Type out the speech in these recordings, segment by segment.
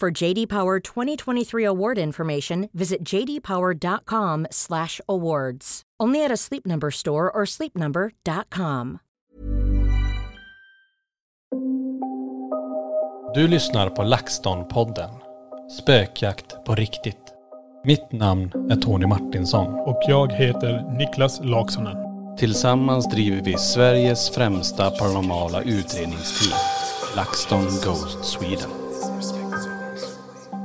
For JD Power 2023 award information, visit jdpower.com/awards. Only at a Sleep Number store or sleepnumber.com. Du lyssnar på LaxTon-podden. Spökjakt på riktigt. Mitt namn är Tony Martinsson. Och jag heter Niklas Laksonen. Tillsammans driver vi Sveriges främsta paranormala utredningsteam. LaxTon Ghost Sweden.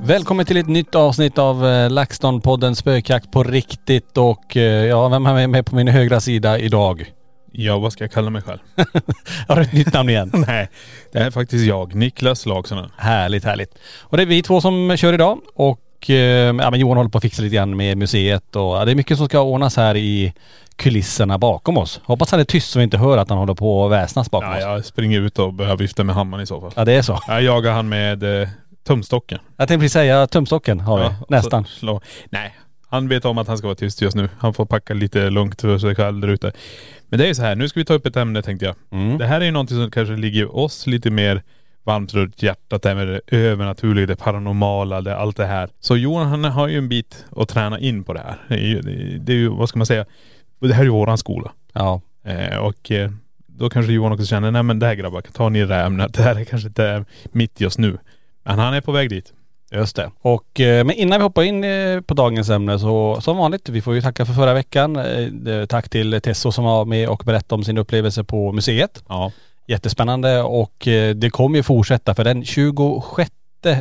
Välkommen till ett nytt avsnitt av eh, LaxTon-podden Spökjakt på riktigt och eh, ja, vem har med på min högra sida idag? Ja, vad ska jag kalla mig själv? Har du ett nytt namn igen? Nej, det är faktiskt jag, Niklas Laksonen. Härligt, härligt. Och det är vi två som kör idag och eh, ja, men Johan håller på att fixa lite grann med museet och ja, det är mycket som ska ordnas här i kulisserna bakom oss. Hoppas han är tyst så vi inte hör att han håller på och väsnas bakom Ja, oss. jag springer ut och börjar vifta med hammaren i så fall. Ja det är så. Jag jagar han med eh, tumstocken. Jag tänkte precis säga tumstocken har vi. Nästan. så Slå. Nej, han vet om att han ska vara tyst just nu. Han får packa lite lugnt för sig själv där ute. Men det är ju så här, nu ska vi ta upp ett ämne tänkte jag. Mm. Det här är ju någonting som kanske ligger oss lite mer varmt runt hjärtat, det här med det övernaturliga, det paranormala, det, allt det här. Så Johan han har ju en bit att träna in på det här. Det är ju, det är ju vad ska man säga, det här är ju våran skola. Ja. Eh, och eh, då kanske Johan också känner, nej men det här grabbar, ta ni det här ämnet. Det här är kanske inte mitt just nu. Men han är på väg dit. Just det. Och, eh, men innan vi hoppar in eh, på dagens ämne så som vanligt, vi får ju tacka för förra veckan. Eh, Tack till Tesso som var med och berättade om sin upplevelse på museet. Ja. Jättespännande och det kommer ju fortsätta för den 26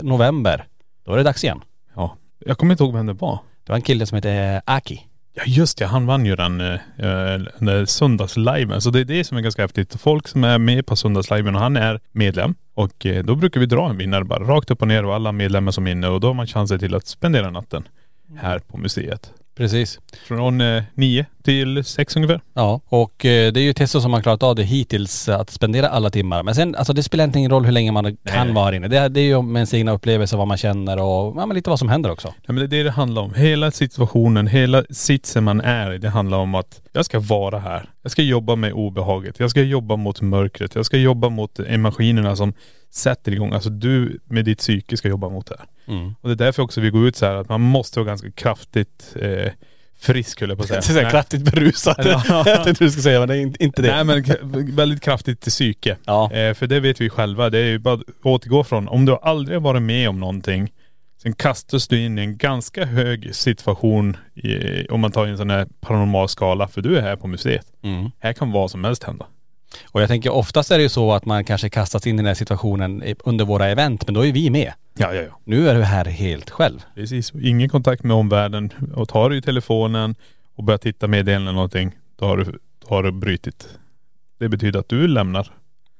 november, då är det dags igen. Ja. Jag kommer inte ihåg vem det var. Det var en kille som heter Aki. Ja just det, han vann ju den, eh, söndagsliven. Så det är det som är ganska häftigt. Folk som är med på söndagsliven och han är medlem. Och eh, då brukar vi dra en vinnare bara rakt upp och ner och alla medlemmar som är inne och då har man chansen till att spendera natten här på museet. Precis. Från eh, nio till sex ungefär. Ja, och eh, det är ju Tesso som har klarat av det hittills, att spendera alla timmar. Men sen, alltså det spelar inte ingen roll hur länge man kan nej. vara här inne. Det, det är ju med ens egna upplevelser, vad man känner och ja, men lite vad som händer också. Ja, men det är det det handlar om. Hela situationen, hela sitsen man är i, det handlar om att jag ska vara här. Jag ska jobba med obehaget. Jag ska jobba mot mörkret. Jag ska jobba mot maskinerna som sätter igång. Alltså du med ditt psyke ska jobba mot det här. Mm. Och det är därför också vi går ut så här att man måste vara ganska kraftigt eh, frisk höll jag på att säga. Kraftigt berusad. Ja. jag tänkte du skulle säga men det är inte- det. Nej men väldigt kraftigt till psyke. Ja. Eh, för det vet vi själva. Det är ju bara att återgå från, om du aldrig har varit med om någonting, sen kastas du in i en ganska hög situation i, om man tar en sån här paranormal skala, för du är här på museet. Mm. Här kan vad som helst hända. Och jag tänker oftast är det ju så att man kanske kastas in i den här situationen under våra event, men då är vi med. Ja, ja, ja. Nu är du här helt själv. Precis. Ingen kontakt med omvärlden. Och tar du telefonen och börjar titta meddelanden eller någonting, då har du, då har du brutit. Det betyder att du lämnar.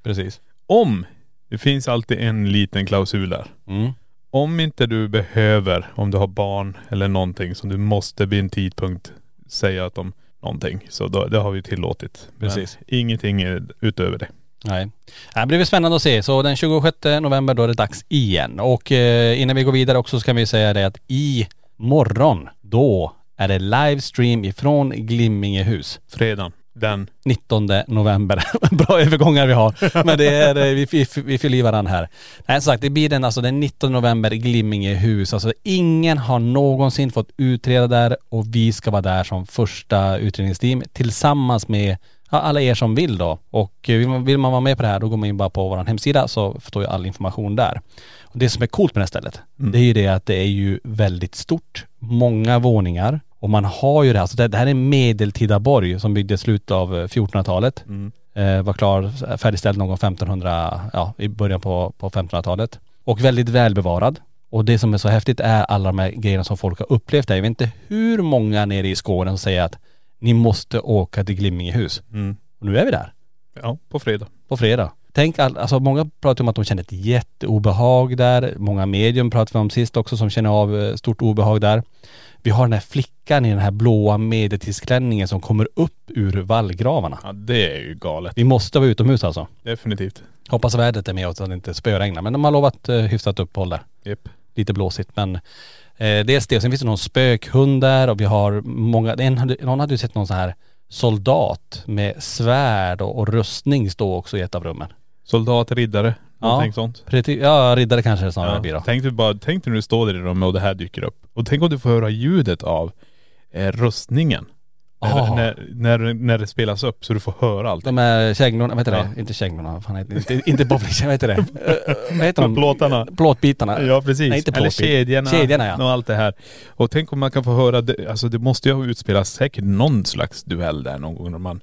Precis. Om, det finns alltid en liten klausul där. Mm. Om inte du behöver, om du har barn eller någonting som du måste vid en tidpunkt säga att de någonting. Så då, det har vi tillåtit. Men Precis. ingenting är utöver det. Nej. Det blir spännande att se. Så den 26 november då är det dags igen. Och eh, innan vi går vidare också ska vi säga det att i morgon då är det livestream ifrån Glimmingehus. Fredagen. Den. 19 november. Bra övergångar vi har. Men det är, vi, vi, vi fyller i varandra här. Nej som sagt, det blir den, alltså den 19 november i Glimmingehus. Alltså ingen har någonsin fått utreda där och vi ska vara där som första utredningsteam tillsammans med ja, alla er som vill då. Och eh, vill man, vill man vara med på det här då går man in bara på vår hemsida så står ju all information där. Och det som är coolt med det här stället, Mm. det är ju det att det är ju väldigt stort, många våningar och man har ju det här, alltså det, det här är en medeltida borg som byggdes slutet av eh, 1400-talet. Mm. Eh, var klar, färdigställd någon gång 1500, ja i början på, på 1500-talet. Och väldigt välbevarad. Och det som är så häftigt är alla de här grejerna som folk har upplevt där. Jag vet inte hur många nere i Skåne som säger att ni måste åka till Glimmingehus. Mm. Och nu är vi där. Ja, på fredag. På fredag. Tänk all, alltså många pratar om att de känner ett jätteobehag där. Många medium pratade vi om sist också som känner av eh, stort obehag där. Vi har den här flickan i den här blåa medeltidsklänningen som kommer upp ur vallgravarna. Ja, det är ju galet. Vi måste vara utomhus alltså. Definitivt. Hoppas vädret är med oss så att det inte spöregnar. Men de har lovat eh, hyfsat uppehåll där. Japp. Lite blåsigt men eh, dels det. Sen finns det någon spökhund där och vi har många, en, någon hade ju sett någon så här soldat med svärd och, och rustning stå också i ett av rummen. Soldat, riddare, Ja. någonting sånt. Preti- Ja, riddare kanske det snarare blir då. Tänk dig bara, tänk dig när du står där i rummet och det här dyker upp. Och tänk om du får höra ljudet av eh, rustningen. När, Ah. när, när, när det spelas upp så du får höra allt. De här käglorna, vad heter det? Inte käglorna, vad fan heter det? Inte, inte bowling, vad heter det? Eh, vad heter de? Plåtarna. Plåtbitarna. Ja precis. Nej, inte Eller plåtbit. kedjorna. Kedjorna, ja. Och allt det här. Och tänk om man kan få höra, det, alltså det måste ju ha utspelats säkert någon slags duell där någon gång när man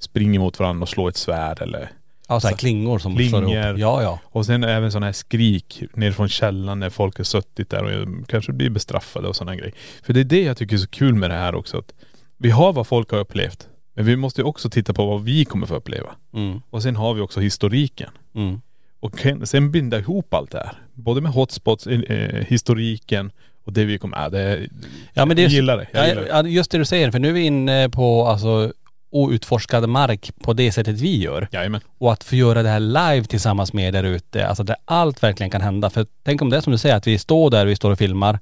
springer mot varandra och slår ett svärd eller Ja, så här klingor som slår Klingor. ihop. Ja, ja. Och sen även sådana här skrik ner från källan när folk har suttit där och kanske blir bestraffade och sådana grejer. För det är det jag tycker är så kul med det här också. Att vi har vad folk har upplevt. Men vi måste ju också titta på vad vi kommer få uppleva. Mm, Och sen har vi också historiken. mm. Och sen binda ihop allt det här. Både med hotspots, eh, historiken och det vi kommer, äh, det, Ja men det jag gillar det. Jag ja, gillar det. ja, just det du säger, för nu är vi inne på alltså outforskad mark på det sättet vi gör. Jajamän. Och att få göra det här live tillsammans med er där ute, alltså där allt verkligen kan hända. För tänk om det är som du säger, att vi står där, vi står och filmar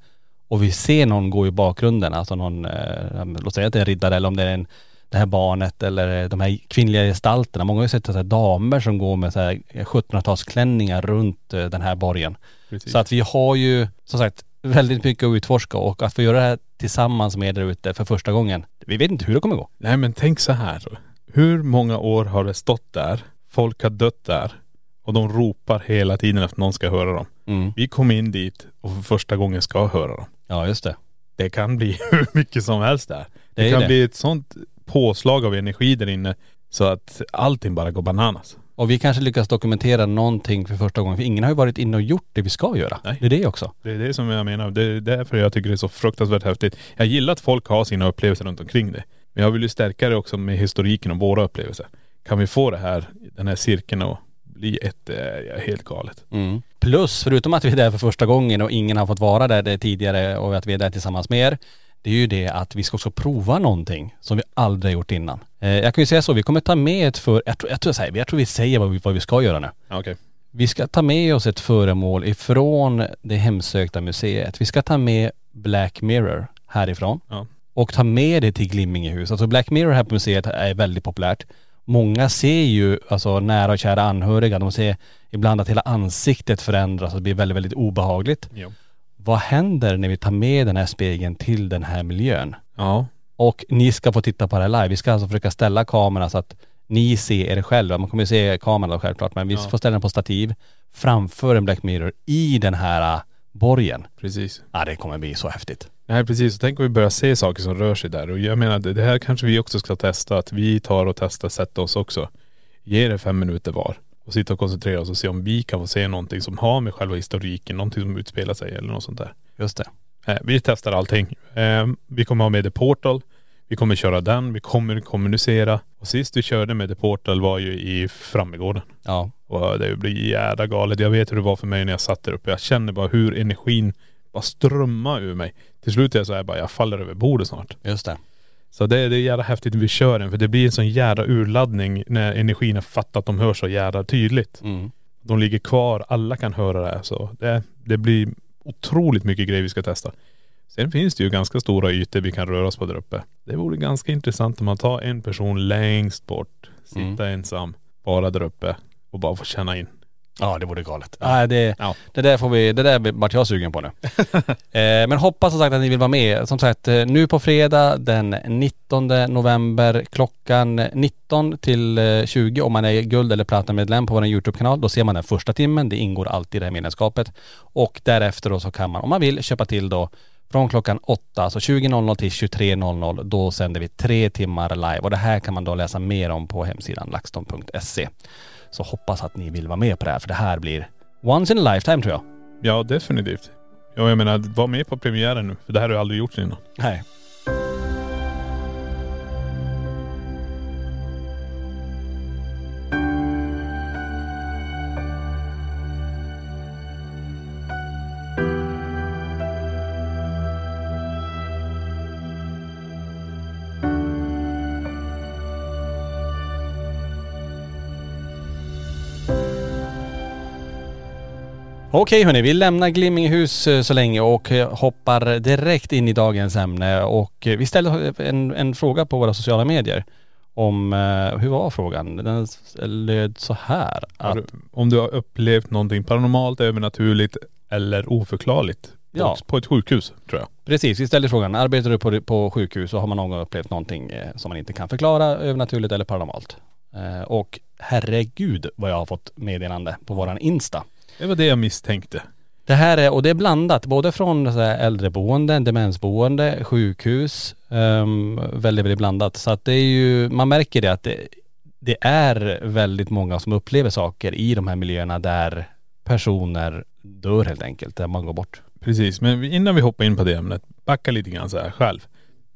och vi ser någon gå i bakgrunden, alltså någon, eh, låt säga att det är en riddare eller om det är en, det här barnet eller de här kvinnliga gestalterna. Många har ju sett så här damer som går med så här 1700-talsklänningar runt eh, den här borgen. Precis. Så att vi har ju, som sagt, väldigt mycket att utforska och att få göra det här tillsammans med er ute för första gången. Vi vet inte hur det kommer gå. Nej men tänk så här. Hur många år har det stått där? Folk har dött där. Och de ropar hela tiden att någon ska höra dem. Mm. Vi kom in dit och för första gången ska höra dem. Ja, just det. Det kan bli hur mycket som helst där. Det Det, kan det. bli ett sånt påslag av energi där inne så att allting bara går bananas. Och vi kanske lyckas dokumentera någonting för första gången. För ingen har ju varit inne och gjort det vi ska göra. Nej. Det är det också. Det är det som jag menar. Det är därför jag tycker det är så fruktansvärt häftigt. Jag gillar att folk har sina upplevelser runt omkring det. Men jag vill ju stärka det också med historiken och våra upplevelser. Kan vi få det här, den här cirkeln att bli ett, eh, helt galet. Mm. Plus, förutom att vi är där för första gången och ingen har fått vara där tidigare och att vi är där tillsammans med er. Det är ju det att vi ska också prova någonting som vi aldrig har gjort innan. Eh, jag kan ju säga så, vi kommer ta med ett för, jag tror, jag tror, jag säger, jag tror vi säger vad vi, vad vi ska göra nu. Okej. Vi ska ta med oss ett föremål ifrån det hemsökta museet. Vi ska ta med Black Mirror härifrån Ja. och ta med det till Glimmingehus. Alltså Black Mirror här på museet är väldigt populärt. Många ser ju, alltså nära och kära anhöriga, de ser ibland att hela ansiktet förändras och det blir väldigt, väldigt obehagligt. Ja. Vad händer när vi tar med den här spegeln till den här miljön? Ja. Och ni ska få titta på det här live. Vi ska alltså försöka ställa kameran så att ni ser er själva. Man kommer ju se kameran då självklart, men vi Ja. får ställa den på stativ framför en Black Mirror i den här äh, borgen. Precis. Ja, det kommer bli så häftigt. Nej precis, tänk om vi börjar se saker som rör sig där. Och jag menar det det här kanske vi också ska testa. Att vi tar och testar, sätta oss också. Ge det fem minuter var. Och sitta och koncentrera oss och se om vi kan få se någonting som har med själva historiken, någonting som utspelar sig eller något sånt där. Just det. Eh, vi testar allting. Eh, vi kommer ha med The Portal. Vi kommer köra den. Vi kommer kommunicera. Och sist vi körde med The Portal var ju i Frammegården. Ja. Och det blir jävla galet. Jag vet hur det var för mig när jag satt där uppe. Jag känner bara hur energin bara strömmar ur mig. Till slut är jag så här bara, jag faller över bordet snart. Just det. Så det, det är jävla häftigt när vi kör den för det blir en sån jävla urladdning när energin har fattat att de hör så jävla tydligt. Mm. De ligger kvar, alla kan höra det här så det, det blir otroligt mycket grejer vi ska testa. Sen finns det ju ganska stora ytor vi kan röra oss på där uppe. Det vore ganska intressant om man tar en person längst bort, sitta ensam, bara där uppe och bara få känna in. Ja det vore galet. Nej det, Ja. det där får vi, det där vart jag sugen på nu. eh, men hoppas som sagt att ni vill vara med. Som sagt eh, nu på fredag den 19 november klockan 19 till eh, 20 om man är guld eller platinamedlem på vår YouTube-kanal. Då ser man den första timmen. Det ingår alltid i det här medlemskapet. Och därefter då så kan man om man vill köpa till då från klockan 8, alltså 20.00 till 23.00. Då sänder vi tre timmar live och det här kan man då läsa mer om på hemsidan laxton.se. Så hoppas att ni vill vara med på det här för det här blir once in a lifetime tror jag. Ja definitivt. Ja jag menar, var med på premiären nu. För det här har ju aldrig gjorts innan. Nej. Okej hörni, vi lämnar Glimmingehus eh, så länge och eh, hoppar direkt in i dagens ämne och eh, vi ställde en, en fråga på våra sociala medier om, hur var frågan? Den löd så här att, du, om du har upplevt någonting paranormalt, övernaturligt eller oförklarligt. På, Ja. på ett sjukhus tror jag. precis, vi ställde frågan, arbetar du på, på sjukhus och har man någon gång upplevt någonting som man inte kan förklara, övernaturligt eller paranormalt? Och herregud vad jag har fått meddelande på våran Insta. Det var det jag misstänkte. Det här är, och det är blandat, både från så här äldreboenden, demensboende, sjukhus. Um, väldigt, väldigt blandat. Så att det är ju, man märker det att det, det är väldigt många som upplever saker i de här miljöerna där personer dör helt enkelt, där man går bort. Precis, men innan vi hoppar in på det ämnet, backa lite grann så här själv.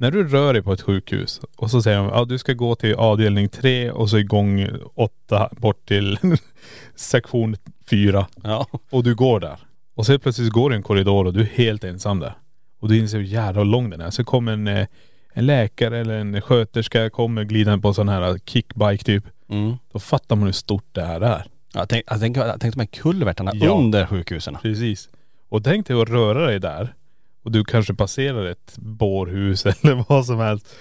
När du rör dig på ett sjukhus och så säger de, ja du ska gå till avdelning tre och så igång åtta bort till sektion fyra. Ja. Och du går där. Och så helt plötsligt går du i en korridor och du är helt ensam där. Och du inser hur jävla lång den är. Så kommer en, eh, en läkare eller en sköterska kommer glidande på en sån här kickbike typ. Mm. Då fattar man hur stort det här är. Ja, tänk, jag tänk, jag de här kulvertarna Ja. under sjukhusen. Precis. Och tänk dig att röra dig där och du kanske passerar ett bårhus eller vad som helst.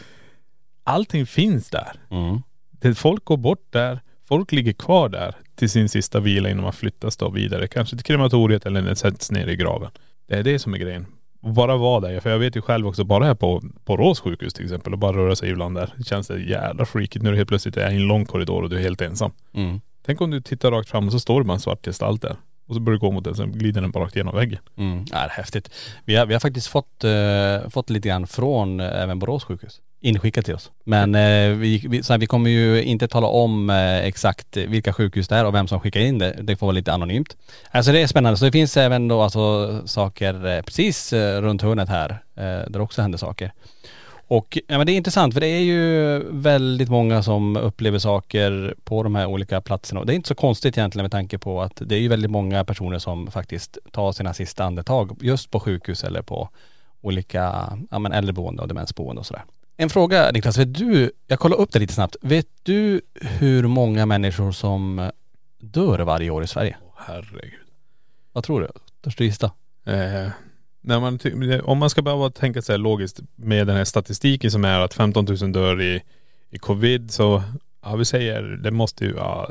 Allting finns där. Mm. Det, folk går bort där, folk ligger kvar där till sin sista vila innan man flyttas då vidare. Kanske till krematoriet eller när det sätts ner i graven. Det är det som är grejen. Och bara vara där. För jag vet ju själv också, bara här på, på Rås sjukhus till exempel och bara röra sig ibland där. Det känns det jävla freakigt när du helt plötsligt är i en lång korridor och du är helt ensam. Mm. Tänk om du tittar rakt fram och så står det bara en svart gestalt där. Och så börjar du gå mot den, sen glider den bara rakt igenom väggen. Mm. Ja, det är häftigt. Vi har, vi har faktiskt fått, eh, fått lite grann från eh, även Borås sjukhus. Inskickat till oss. Men eh, vi, vi, så här, vi kommer ju inte tala om eh, exakt vilka sjukhus det är och vem som skickar in det. Det får vara lite anonymt. Alltså det är spännande. Så det finns även då alltså saker eh, precis eh, runt hörnet här, eh, där också händer saker. Och ja, men det är intressant för det är ju väldigt många som upplever saker på de här olika platserna. Och det är inte så konstigt egentligen med tanke på att det är ju väldigt många personer som faktiskt tar sina sista andetag just på sjukhus eller på olika ja, men äldreboende och demensboende och sådär. En fråga Niklas, vet du, jag kollar upp det lite snabbt. Vet du hur många människor som dör varje år i Sverige? Åh herregud. Vad tror du? Törs du gissa? Eh, när man, om man ska bara tänka sig logiskt med den här statistiken som är att 15 000 dör i, i covid så, ja vi säger, det måste ju, ja,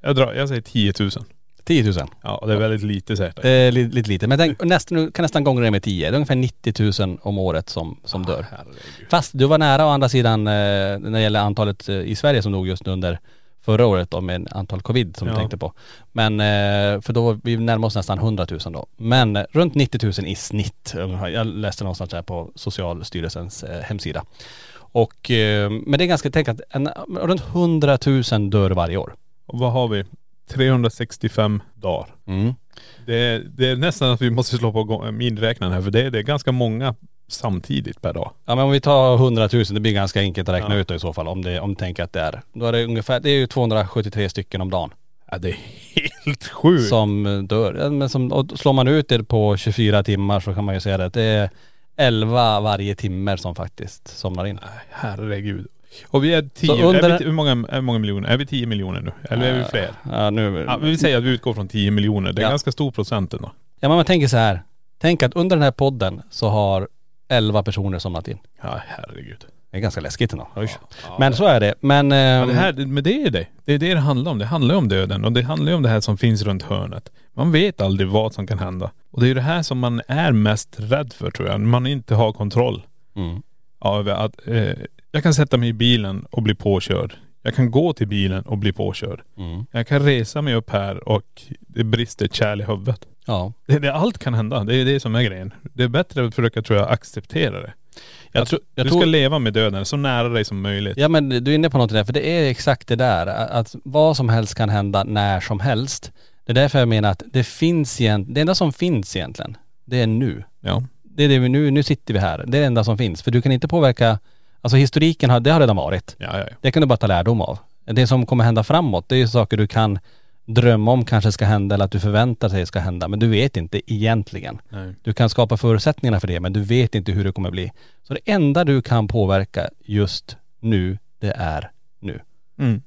jag, drar, jag säger 10 000. 10 000? Ja det är väldigt lite säkert. Eh, lite, lite lite. Men tänk, nästan, du kan nästan gångra det med 10. Det är ungefär 90 000 om året som, som dör. Herregud. Fast du var nära å andra sidan eh, när det gäller antalet eh, i Sverige som dog just nu under förra året då med antal covid som Ja. du tänkte på. Men eh, för då vi närmar oss nästan 100 000 då. Men eh, runt 90 000 i snitt ungefär. Jag läste någonstans här på Socialstyrelsens eh, hemsida. Och, eh, men det är ganska, tänk att en, runt 100 000 dör varje år. Och vad har vi? 365 dagar. Mm. Det är, det är nästan att vi måste slå på miniräknaren här för det är, det är ganska många samtidigt per dag. Ja men om vi tar 100 000, det blir ganska enkelt att räkna Ja. ut då i så fall om, det, om du tänker att det är. Då är det ungefär, det är ju 273 stycken om dagen. Ja det är helt sjukt. som dör. Men som, och slår man ut det på 24 timmar så kan man ju säga det att det är elva varje timme som faktiskt somnar in. Herregud. Och vi är tio, under- är vi, hur många, hur många miljoner? Är vi tio miljoner nu? Eller är vi fler? Ja, nu, Ja, vi säger att vi utgår från 10 miljoner. Det är Ja. ganska stor procent ändå. Ja men man tänker så här. Tänk att under den här podden så har 11 personer somnat in. Ja, herregud. Det är ganska läskigt ändå. Oj. Men så är det. Men.. Ja, ehm, det här, men det är det. Det är det det handlar om. Det handlar om döden och det handlar om det här som finns runt hörnet. Man vet aldrig vad som kan hända. Och det är ju det här som man är mest rädd för tror jag. Man inte har kontroll. Mm. Av att, eh, jag kan sätta mig i bilen och bli påkörd. Jag kan gå till bilen och bli påkörd. Mm. Jag kan resa mig upp här och det brister ett kärl i huvudet. Ja. Det, det, allt kan hända. Det är det som är grejen. Det är bättre att försöka tror jag acceptera det. Jag tror- jag du ska leva med döden så nära dig som möjligt. Ja men du är inne på något där, för det är exakt det där. Att vad som helst kan hända när som helst. Det är därför jag menar att det finns igen, det enda som finns egentligen, det är nu. Ja. Det är det vi nu, nu sitter vi här. Det är det enda som finns. För du kan inte påverka, alltså historiken har, det har redan varit. Ja, ja, ja. Det kan du bara ta lärdom av. Det som kommer hända framåt, det är ju saker du kan drömma om kanske ska hända eller att du förväntar dig ska hända. Men du vet inte egentligen. Nej. Du kan skapa förutsättningarna för det men du vet inte hur det kommer bli. Så det enda du kan påverka just nu, det är nu. Mm.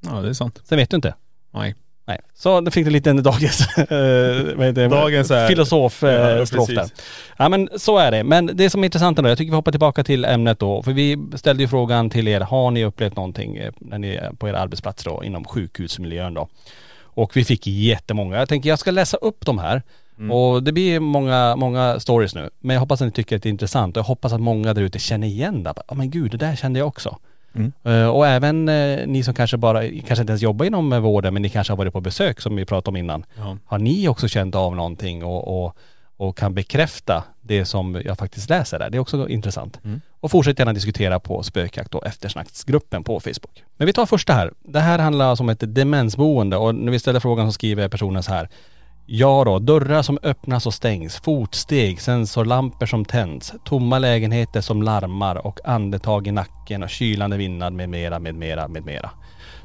Ja det är sant. Sen vet du inte. Nej. Nej. Så det fick du lite en dagens, eh, vad heter det? Dagens är- filosof eh, Ja, strof där. Ja men så är det. Men det som är intressant ändå, jag tycker vi hoppar tillbaka till ämnet då. För vi ställde ju frågan till er, har ni upplevt någonting eh, när ni är på era arbetsplatser då, inom sjukhusmiljön då? Och vi fick jättemånga. Jag tänker jag ska läsa upp de här. Mm. Och det blir många, många stories nu. Men jag hoppas att ni tycker att det är intressant och jag hoppas att många där ute känner igen det. Ja men gud, det där kände jag också. Mm. Eh, Och även eh, ni som kanske bara, kanske inte ens jobbar inom eh, vården men ni kanske har varit på besök som vi pratade om innan. Ja. Har ni också känt av någonting och, och, och kan bekräfta det som jag faktiskt läser där? Det är också intressant. Mm. Och fortsätt gärna diskutera på spökjakt och eftersnacksgruppen på Facebook. Men vi tar första här. Det här handlar alltså om ett demensboende och när vi ställer frågan så skriver personen så här. Ja då, dörrar som öppnas och stängs, fotsteg, sensorlampor som tänds, tomma lägenheter som larmar och andetag i nacken och kylande vindar med mera, med mera, med mera.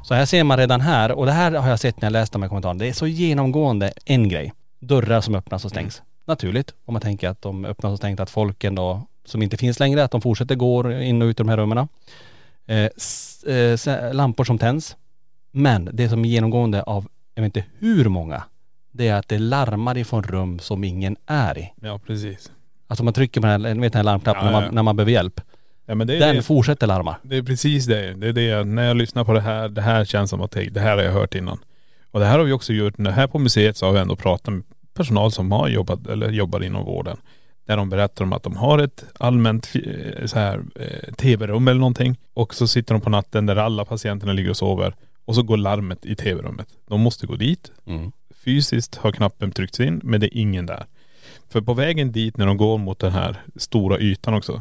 Så här ser man redan här, och det här har jag sett när jag läst de här kommentarerna, det är så genomgående en grej. Dörrar som öppnas och stängs. Naturligt, om man tänker att de öppnas och stängs, att folken då, som inte finns längre, att de fortsätter gå in och ut ur de här rummen. Eh, eh, lampor som tänds. Men det som är genomgående av, jag vet inte hur många, det är att det larmar ifrån rum som ingen är i. Ja precis. Alltså man trycker på den här, vet den här larmknappen Ja, när, ja. man, när man behöver hjälp. Ja men det är, Den det, fortsätter larma. det är precis det. Det är det när jag lyssnar på det här, det här känns som att det, det här har jag hört innan. Och det här har vi också gjort, här på museet så har vi ändå pratat med personal som har jobbat eller jobbar inom vården. Där de berättar om att de har ett allmänt eh, så här, eh, tv-rum eller någonting. Och så sitter de på natten där alla patienterna ligger och sover. Och så går larmet i tv-rummet. De måste gå dit. Mm. Fysiskt har knappen tryckts in men det är ingen där. För på vägen dit när de går mot den här stora ytan också.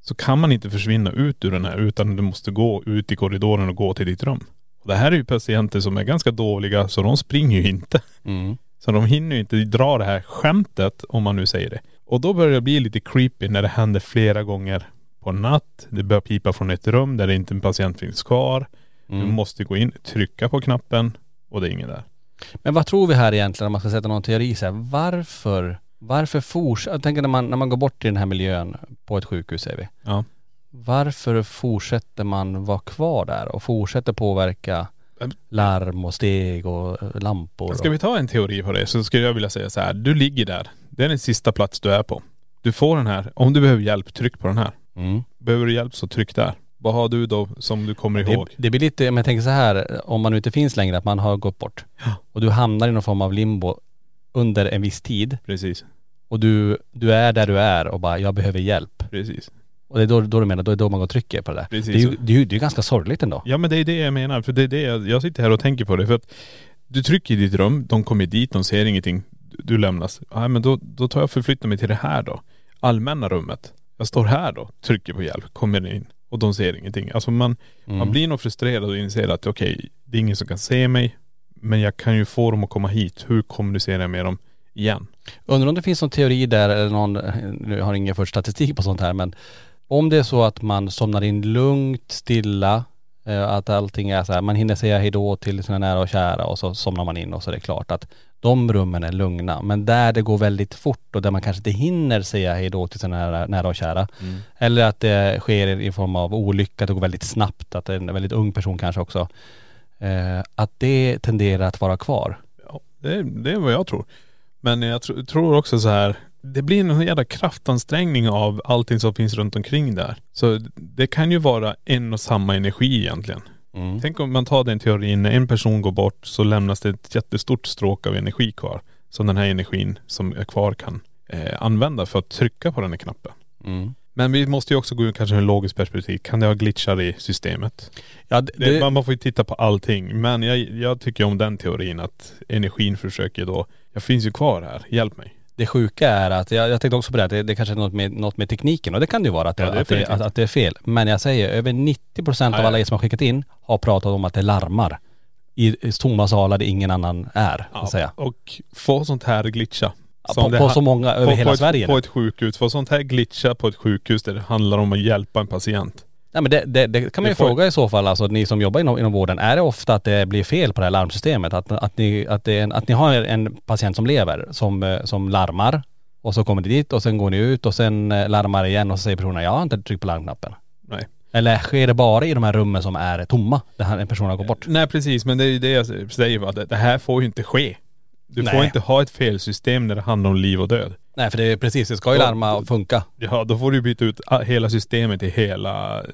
Så kan man inte försvinna ut ur den här utan du måste gå ut i korridoren och gå till ditt rum. Och det här är ju patienter som är ganska dåliga så de springer ju inte. Mm. Så de hinner ju inte dra det här skämtet om man nu säger det. Och då börjar det bli lite creepy när det händer flera gånger på natt. Det börjar pipa från ett rum där det inte en patient finns kvar. Du Mm. måste gå in, trycka på knappen och det är ingen där. Men vad tror vi här egentligen om man ska sätta någon teori så här, varför, varför fortsätter, jag tänker när man, när man går bort i den här miljön på ett sjukhus säger vi. Ja. Varför fortsätter man vara kvar där och fortsätter påverka Men- larm och steg och eh, lampor? Ska och, vi ta en teori på det så skulle jag vilja säga så här. Du ligger där. Det är den sista plats du är på. Du får den här. Om du behöver hjälp, tryck på den här. mm. Behöver du hjälp så tryck där. Vad har du då som du kommer det, ihåg? det blir lite, men jag tänker så här, om man nu inte finns längre, att man har gått bort. Och du hamnar i någon form av limbo under en viss tid Precis. och du, du är där du är och bara, jag behöver hjälp. Presis. Och det är då, då du menar, då är då man går och trycker på det där. Precis. Det är ju det är, ju- det är ganska sorgligt ändå. Ja men det är det jag menar. För det är det jag, jag sitter här och tänker på det. För att du trycker i ditt rum, de kommer dit, de ser ingenting. Du, lämnas. Ja men då, då tar jag och förflyttar mig till det här då. Allmänna rummet. Jag står här då, trycker på hjälp, kommer in och de ser ingenting. Alltså man, Mm. man blir nog frustrerad och inser att okej, det är ingen som kan se mig. Men jag kan ju få dem att komma hit. Hur kommunicerar jag med dem igen? Undrar om det finns någon teori där eller någon, nu har jag ingen för statistik på sånt här men om det är så att man somnar in lugnt, stilla, eh, att allting är så här, man hinner säga hejdå till sina nära och kära och så somnar man in och så är det klart att de rummen är lugna. Men där det går väldigt fort och där man kanske inte hinner säga hej då till sina nära, nära och kära. Eller att det sker i form av olycka, att det går väldigt snabbt, att det är en väldigt ung person kanske också. Eh, att det tenderar att vara kvar. Ja, det, det är vad jag tror. Men jag tr- tror också så här, det blir en jävla kraftansträngning av allting som finns runt omkring där. Så det kan ju vara en och samma energi egentligen. Mm. Tänk om man tar den teorin, när en person går bort så lämnas det ett jättestort stråk av energi kvar. Som den här energin som är kvar kan eh, använda för att trycka på den här knappen. Mm. Men vi måste ju också gå in kanske en logiskt perspektiv. Kan det ha glitchar i systemet? Ja, Det, det, man, man får ju titta på allting. Men jag, jag tycker om den teorin att energin försöker då, jag finns ju kvar här, hjälp mig. Det sjuka är att, jag, jag tänkte också på det, att det, det kanske är något med, något med tekniken och det kan det ju vara att, det, Ja, att, det, att, att det är fel. Men jag säger över 90% Ja, av alla ja. er som har skickat in har pratat om att det larmar. I, tomma salar där ingen annan är, att säga. Och få sånt här glitcha. Ja, på- på ha- så många över hela på ett, Sverige. På ett sjukhus. Få sånt här glitcha på ett sjukhus där det handlar om att hjälpa en patient. Nej men det, det, det kan man ju får- fråga i så fall, alltså ni som jobbar inom, inom vården, är det ofta att det blir fel på det här larmsystemet? Att, att, ni, att, en, att ni har en patient som lever, som, eh, som larmar och så kommer ni dit och sen går ni ut och sen eh, larmar igen och så säger personen jag har inte tryckt på larmknappen. Nej. Eller sker det bara i de här rummen som är tomma, där en person har gått bort? Nej precis, men det är ju det jag säger va. Det, här får ju inte ske. Du får Nej. inte ha ett felsystem när det handlar om liv och död. Nej för det är precis, det ska ju larma och funka. Ja, då får du byta ut hela systemet i hela eh,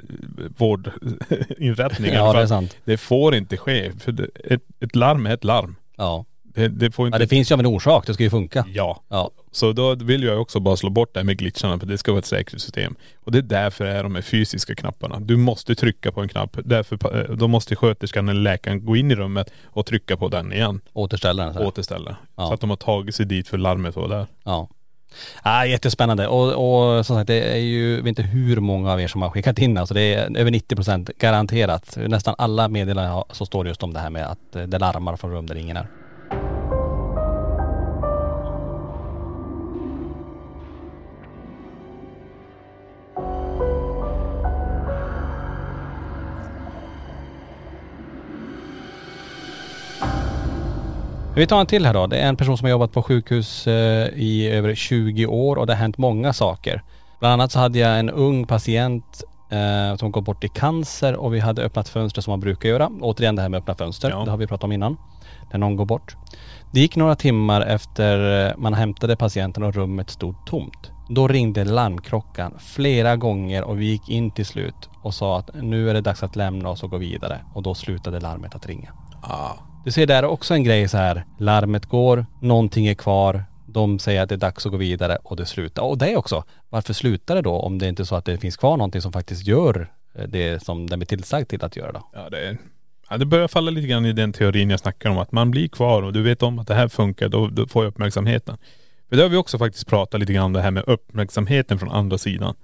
vårdinrättningen. Ja det är sant. Det får inte ske. För det, ett, ett larm är ett larm. Ja. Det, det får inte.. ja. det finns ju av en orsak, det ska ju funka. Ja. Ja. Så då vill jag också bara slå bort det här med glitcharna för det ska vara ett säkerhetssystem. Och det är därför det är de här fysiska knapparna. Du måste trycka på en knapp. Därför, eh, då måste sköterskan eller läkaren gå in i rummet och trycka på den igen. Återställaren. så här. Återställa. Ja. Så att de har tagit sig dit för larmet var där. Ja. Ah, jättespännande och, och som sagt det är ju, jag vet inte hur många av er som har skickat in alltså det är över 90 procent garanterat. Nästan alla meddelanden så står det just om det här med att eh, det larmar från rum där ingen är. Vi tar en till här då. Det är en person som har jobbat på sjukhus eh, i över 20 år och det har hänt många saker. Bland annat så hade jag en ung patient eh, som gått bort i cancer och vi hade öppnat fönster som man brukar göra. Återigen det här med öppna fönster, Ja. det har vi pratat om innan. När någon går bort. Det gick några timmar efter eh, man hämtade patienten och rummet stod tomt. Då ringde larmklockan flera gånger och vi gick in till slut och sa att nu är det dags att lämna oss och gå vidare. Och då slutade larmet att ringa. Du ser där är också en grej så här. Larmet går, någonting är kvar, de säger att det är dags att gå vidare och det slutar. Och det också, varför slutar det då om det inte är så att det finns kvar någonting som faktiskt gör eh, det som den blir tillsagd till att göra då? Ja det är.. Ja, det börjar falla lite grann i den teorin jag snackar om. Att man blir kvar och du vet om att det här funkar, då, då får jag uppmärksamheten. För det har vi också faktiskt pratat lite grann om det här med uppmärksamheten från andra sidan.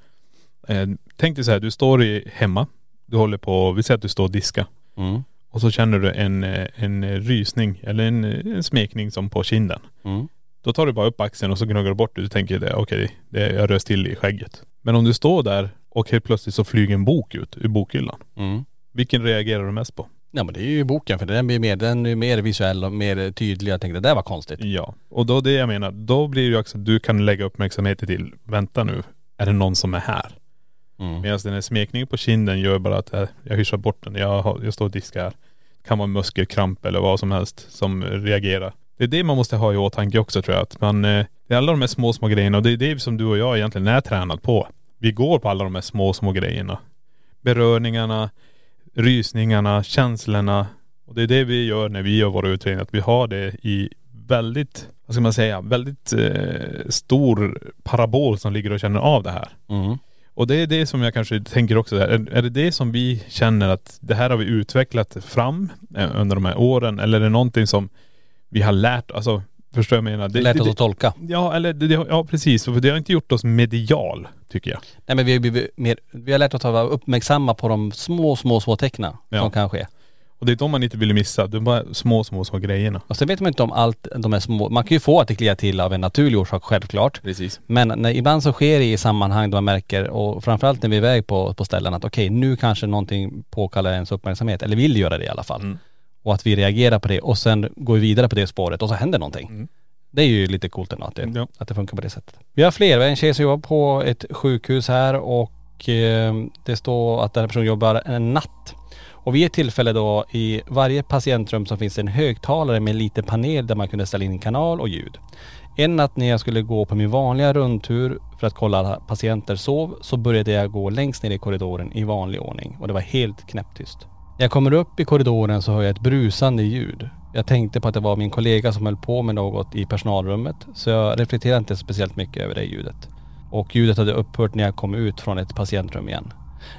Eh, tänk dig så här, du står i, hemma, du håller på, vi säger att du står och diskar. Mm. Och så känner du en, eh, en rysning eller en, en smekning som på kinden. Mm. Då tar du bara upp axeln och så gnuggar du bort det. Du tänker det, okej, det, jag röst till i skägget. Men om du står där och helt plötsligt så flyger en bok ut ur bokhyllan. Mm. Vilken reagerar du mest på? Ja men det är ju boken för den blir mer, den är mer visuell och mer tydlig. Jag tänkte det där var konstigt. Ja, och då det jag menar, då blir det ju också att du kan lägga uppmärksamheten till, vänta nu, är det någon som är här? Mm. Medan den här smekningen på kinden gör bara att jag, jag hyschar bort den, jag, har, jag står och diskar. Det kan vara muskelkramp eller vad som helst som reagerar. Det är det man måste ha i åtanke också tror jag. Att man, eh, det är alla de här små, små grejerna och det är det som du och jag egentligen är tränat på. Vi går på alla de här små, små grejerna. Berörningarna, rysningarna, känslorna. Och det är det vi gör när vi gör våra utredningar. Att vi har det i väldigt, vad ska man säga, väldigt eh, stor parabol som ligger och känner av det här. Mm. Och det är det som jag kanske tänker också, är, är det det som vi känner att det här har vi utvecklat fram eh, under de här åren? Eller är det någonting som vi har lärt, alltså förstår jag menar? Det, Lärt oss att tolka. Ja, eller det, ja precis. För det har inte gjort oss medial, tycker jag. Nej men vi har blivit mer, vi har lärt oss att vara uppmärksamma på de små, små, små tecknen Ja. som kan ske. Och det är de man inte vill missa. De bara små, små, små grejerna. Och sen vet man inte om allt, de är små, man kan ju få att det kliar till av en naturlig orsak självklart. Precis. Men när, ibland så sker det i sammanhang där man märker, och framförallt när vi är iväg på, på ställen att okej nu kanske någonting påkallar ens uppmärksamhet, eller vill göra det i alla fall. Mm. och att vi reagerar på det och sen går vi vidare på det spåret och så händer någonting. Mm. Det är ju lite coolt ändå att det, Ja. att det funkar på det sättet. Vi har fler, vi har en tjej som jobbar på ett sjukhus här och eh, det står att den här personen jobbar en natt. Och vid ett tillfälle då i varje patientrum så finns det en högtalare med en liten panel där man kunde ställa in kanal och ljud. En natt när jag skulle gå på min vanliga rundtur för att kolla alla patienter sov så började jag gå längst ner i korridoren i vanlig ordning och det var helt knäpptyst. När jag kommer upp i korridoren så hör jag ett brusande ljud. Jag tänkte på att det var min kollega som höll på med något i personalrummet så jag reflekterade inte speciellt mycket över det ljudet. Och ljudet hade upphört när jag kom ut från ett patientrum igen.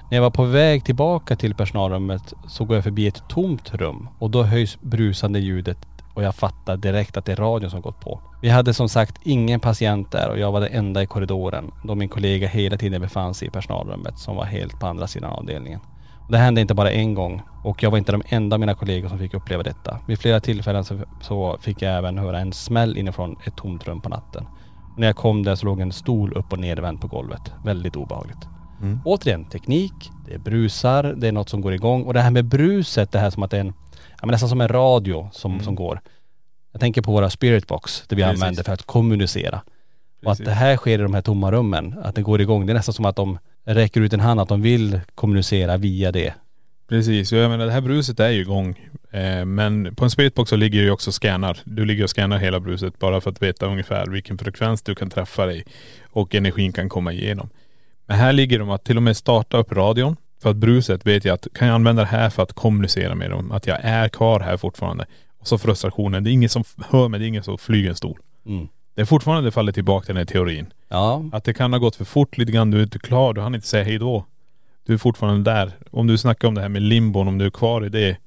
När jag var på väg tillbaka till personalrummet så går jag förbi ett tomt rum och då höjs brusande ljudet och jag fattar direkt att det är radion som gått på. Vi hade som sagt ingen patient där och jag var den enda i korridoren då min kollega hela tiden befann sig i personalrummet som var helt på andra sidan avdelningen. Det hände inte bara en gång och jag var inte de enda av mina kollegor som fick uppleva detta. Vid flera tillfällen så, så fick jag även höra en smäll inifrån ett tomt rum på natten. Och när jag kom där så låg en stol upp och nervänd på golvet. Väldigt obehagligt. Återigen, teknik, det är brusar, det är något som går igång. Och det här med bruset, det här som att det är en, ja men nästan som en radio som, som går. Jag tänker på våra spiritbox, det vi Precis. använder för att kommunicera. Och att Precis. det här sker i de här tomma rummen, att det går igång. Det är nästan som att de räcker ut en hand, att de vill kommunicera via det. Precis, jag menar det här bruset är ju igång. Eh, men på en spiritbox så ligger ju också scannar. Du ligger och scannar hela bruset bara för att veta ungefär vilken frekvens du kan träffa dig och energin kan komma igenom. Men här ligger de att till och med starta upp radion. För att bruset vet jag att kan jag använda det här för att kommunicera med dem. Att jag är kvar här fortfarande. Och så frustrationen. Det är ingen som hör mig, det är ingen som flyger en stol. Mm. Det är fortfarande det faller tillbaka till den här teorin. Ja, Att det kan ha gått för fort lite grann, du är inte klar, du hann inte säga hej då. Du är fortfarande där. Om du snackar om det här med limbon, om du är kvar i det.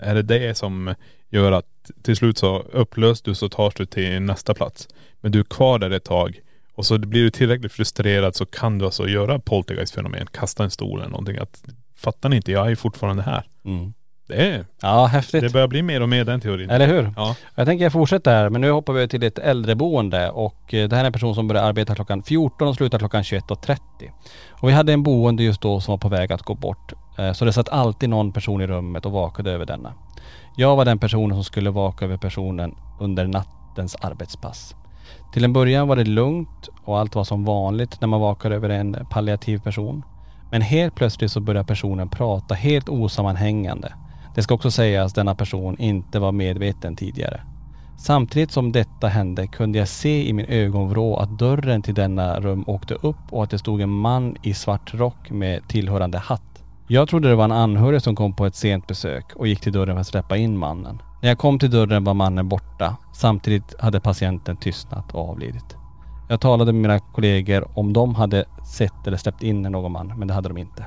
Är det det som gör att till slut så upplös du så tas du till nästa plats. Men du är kvar där ett tag. Och så blir du tillräckligt frustrerad så kan du alltså göra poltergeist-fenomen. Kasta en stol eller någonting. Att, fattar ni inte? Jag är fortfarande här. mm. Det, är, ja häftigt. det börjar bli mer och mer den teorin. Eller hur? Ja. Jag tänker jag fortsätter här, men nu hoppar vi till ett äldreboende och eh, det här är en person som börjar arbeta klockan 14 och slutar klockan 21.30. Och vi hade en boende just då som var på väg att gå bort. Eh, Så det satt alltid någon person i rummet och vakade över denna. Jag var den personen som skulle vaka över personen under nattens arbetspass. Till en början var det lugnt och allt var som vanligt när man vakar över en palliativ person. Men helt plötsligt så börjar personen prata helt osammanhängande. Det ska också sägas att denna person inte var medveten tidigare. Samtidigt som detta hände kunde jag se i min ögonvrå att dörren till denna rum åkte upp och att det stod en man i svart rock med tillhörande hatt. Jag trodde det var en anhörig som kom på ett sent besök och gick till dörren för att släppa in mannen. När jag kom till dörren var mannen borta. Samtidigt hade patienten tystnat och avlidit. Jag talade med mina kollegor om de hade sett eller släppt in någon man, men det hade de inte.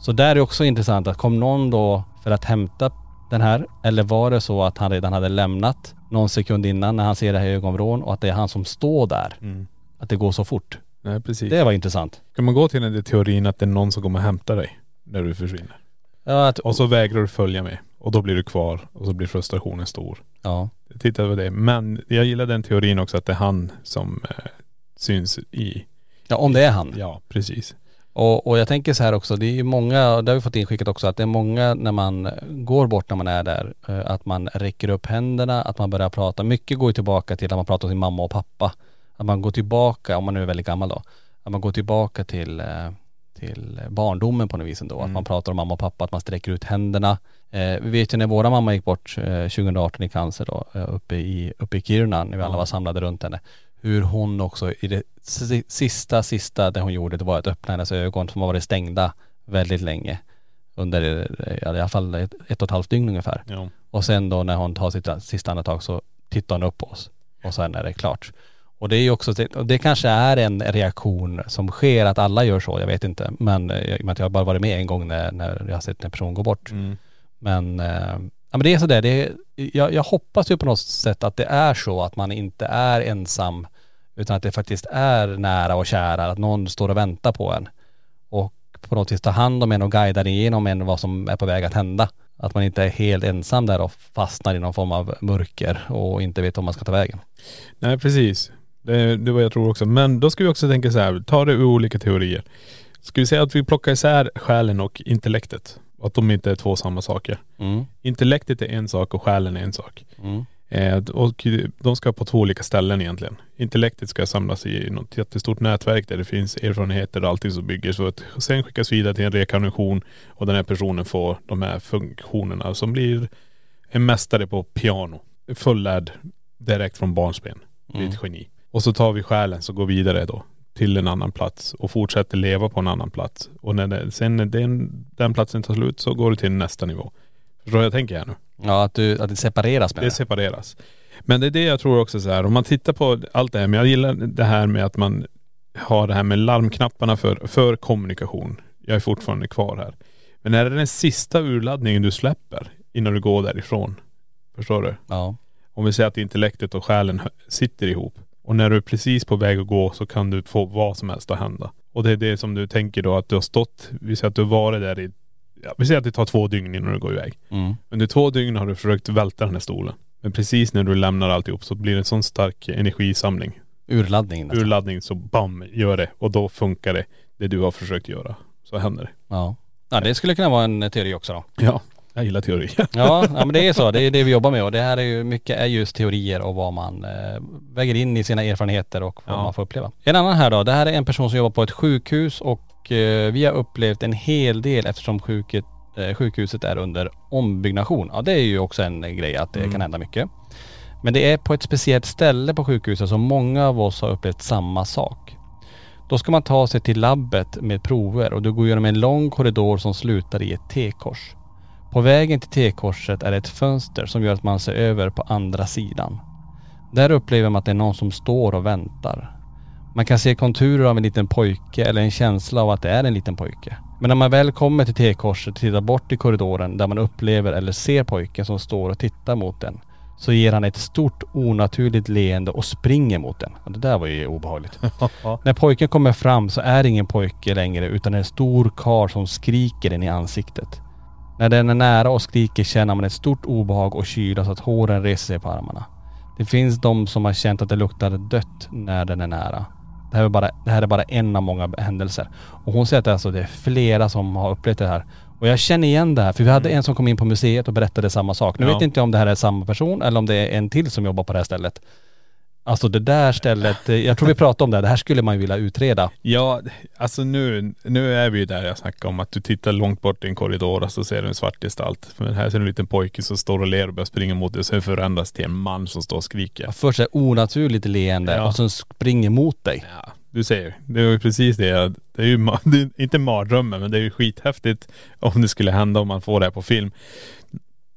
Så där är också intressant att kom någon då för att hämta den här eller var det så att han redan hade lämnat någon sekund innan när han ser det här ögonvrån och att det är han som står där. Mm. Att det går så fort. Nej precis. Det var intressant. Kan man gå till den där teorin att det är någon som kommer och hämtar dig när du försvinner? Ja, att, Och så vägrar du följa med. Och då blir du kvar och så blir frustrationen stor. ja. Titta på det. Men jag gillar den teorin också att det är han som eh, syns i.. ja, om det är han. Ja, precis. Och, och jag tänker så här också, det är ju många, det har vi fått inskickat också, att det är många när man går bort när man är där, eh, att man räcker upp händerna, att man börjar prata. Mycket går ju tillbaka till att man pratar om sin mamma och pappa. Att man går tillbaka, om man nu är väldigt gammal då, att man går tillbaka till, eh, till barndomen på något vis ändå. Att man pratar om mamma och pappa, att man sträcker ut händerna. Eh, vi vet ju när våra mamma gick bort eh, 2018 i cancer då, eh, uppe i, uppe i Kiruna, när vi alla var samlade runt henne. Hur hon också i det si- sista, sista det hon gjorde, det var att öppna hennes ögon som har varit stängda väldigt länge. Under eh, i alla fall ett, ett och ett halvt dygn ungefär. Ja. Och sen då när hon tar sitt sista andetag så tittar hon upp på oss. Och sen är det klart. Och det är ju också, och det kanske är en reaktion som sker, att alla gör så, jag vet inte. Men eh, i och med att jag har bara varit med en gång när, när jag har sett en person gå bort. Mm. Men, eh, ja men det är sådär, det är, jag, jag hoppas ju på något sätt att det är så att man inte är ensam utan att det faktiskt är nära och kära, att någon står och väntar på en. Och på något vis tar hand om en och guidar igenom en vad som är på väg att hända. Att man inte är helt ensam där och fastnar i någon form av mörker och inte vet om man ska ta vägen. Nej precis. Det, det var jag tror också. Men då ska vi också tänka så här, ta det ur olika teorier. Ska vi säga att vi plockar isär själen och intellektet. Att de inte är två samma saker. Mm. Intellektet är en sak och själen är en sak. Mm. Eh, och de ska på två olika ställen egentligen. Intellektet ska samlas i något jättestort nätverk där det finns erfarenheter och allting som bygger så att sen skickas vidare till en rekarnation och den här personen får de här funktionerna som blir en mästare på piano. Fullärd direkt från barnsben. Blir ett geni. Och så tar vi själen så går vidare då till en annan plats och fortsätter leva på en annan plats. Och när det, sen när den, den platsen tar slut så går du till nästa nivå. Förstår du vad jag tänker här nu? Ja, att, du, att det separeras med Det separeras. Men det är det jag tror också så här, om man tittar på allt det här, men jag gillar det här med att man har det här med larmknapparna för, för kommunikation. Jag är fortfarande kvar här. Men är det den sista urladdningen du släpper innan du går därifrån? Förstår du? Ja. Om vi säger att intellektet och själen sitter ihop. Och när du är precis på väg att gå så kan du få vad som helst att hända. Och det är det som du tänker då att du har stått, vi säger att du har varit där i, ja, vi säger att det tar två dygn innan du går iväg. Mm. Under två dygn har du försökt välta den här stolen. Men precis när du lämnar alltihop så blir det en sån stark energisamling. Urladdning nästan. Urladdning så bam, gör det. Och då funkar det, det du har försökt göra. Så händer det. Ja. Ja det skulle kunna vara en teori också då. Ja. Jag gillar teorier. Ja, ja men det är så. Det är det vi jobbar med och det här är ju mycket är just teorier och vad man eh, väger in i sina erfarenheter och vad Ja. man får uppleva. En annan här då, det här är en person som jobbar på ett sjukhus och eh, vi har upplevt en hel del eftersom sjuket, eh, sjukhuset är under ombyggnation. Ja det är ju också en grej att det kan hända mycket. Men det är på ett speciellt ställe på sjukhuset som många av oss har upplevt samma sak. Då ska man ta sig till labbet med prover och du går genom en lång korridor som slutar i ett T-kors. På vägen till T-korset är det ett fönster som gör att man ser över på andra sidan. Där upplever man att det är någon som står och väntar. Man kan se konturer av en liten pojke eller en känsla av att det är en liten pojke. Men när man väl kommer till T-korset och tittar bort i korridoren där man upplever eller ser pojken som står och tittar mot den så ger han ett stort onaturligt leende och springer mot den. Och det där var ju obehagligt. När pojken kommer fram så är det ingen pojke längre utan en stor karl som skriker den i ansiktet. När den är nära och skriker känner man ett stort obehag och kyla så att håren reser sig på armarna. Det finns de som har känt att det luktar dött när den är nära. Det här är bara, det här är bara en av många händelser. Och hon säger att det, är alltså, det är flera som har upplevt det här. Och jag känner igen det här, för vi hade en som kom in på museet och berättade samma sak. Nu Ja. vet inte jag om det här är samma person eller om det är en till som jobbar på det här stället. Alltså det där stället, eh, jag tror vi pratade om det, det här skulle man ju vilja utreda. Ja, alltså nu, nu är vi ju där jag snackade om att du tittar långt bort i en korridor och så ser du en svart gestalt. Men här ser du en liten pojke som står och ler och börjar springa mot dig och sen förändras till en man som står och skriker. Först är onaturligt leende Ja. och sen springer mot dig. Ja, du ser. Det är ju precis det. Det är ju det är inte mardrömmen men det är ju skithäftigt om det skulle hända om man får det här på film.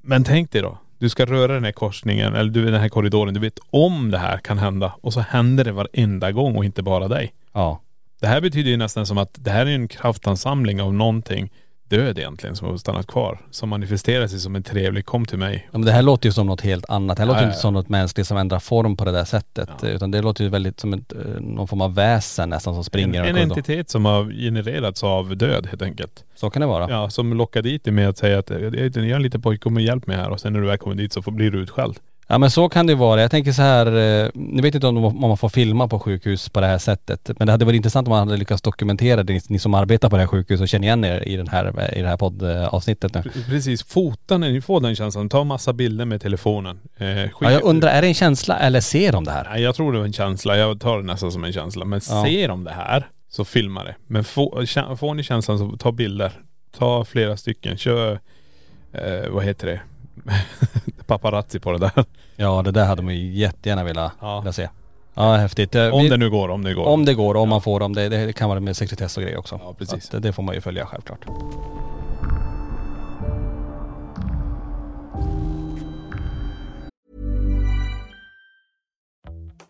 Men tänk dig då. Du ska röra den här korsningen eller du den här korridoren. Du vet om det här kan hända och så händer det varenda gång och inte bara dig. Ja. Det här betyder ju nästan som att det här är en kraftansamling av någonting död egentligen som har stannat kvar. Som manifesterar sig som en trevlig kom till mig. Ja, men det här låter ju som något helt annat. Det här Ja, låter ja, inte som något mänskligt som ändrar form på det där sättet. Utan det låter ju väldigt som ett, eh, någon form av väsen nästan som En, springer en korridoren. entitet som har genererats av död helt enkelt. Så kan det vara. Ja, som lockar dit dig med att säga att jag är en liten pojke, kom och hjälp mig här. Och sen när du väl kommer dit så får, blir du utskälld. Ja men så kan det vara. Jag tänker så här, eh, ni vet inte om, de- om man får filma på sjukhus på det här sättet. Men det hade varit intressant om man hade lyckats dokumentera det, ni, ni som arbetar på det här sjukhuset och känner igen er i, den här, i det här poddavsnittet nu. Pre- Precis, fota när ni får den känslan. Ta massa bilder med telefonen. Eh, Ja, jag undrar, är det en känsla eller ser de det här? Nej, jag tror det var en känsla. Jag tar det nästan som en känsla. Men Ja. ser de det här så filma det. Men få, får ni känslan så ta bilder. Ta flera stycken. Kör, eh, vad heter det? Paparazzi på det där. Ja det där hade man ju jättegärna velat, Ja. velat se. Ja häftigt. Om det nu går, om det går. Om det går, om man får dem. Det, det kan vara med sekretess och grejer också. Ja, precis. Att det får man ju följa självklart.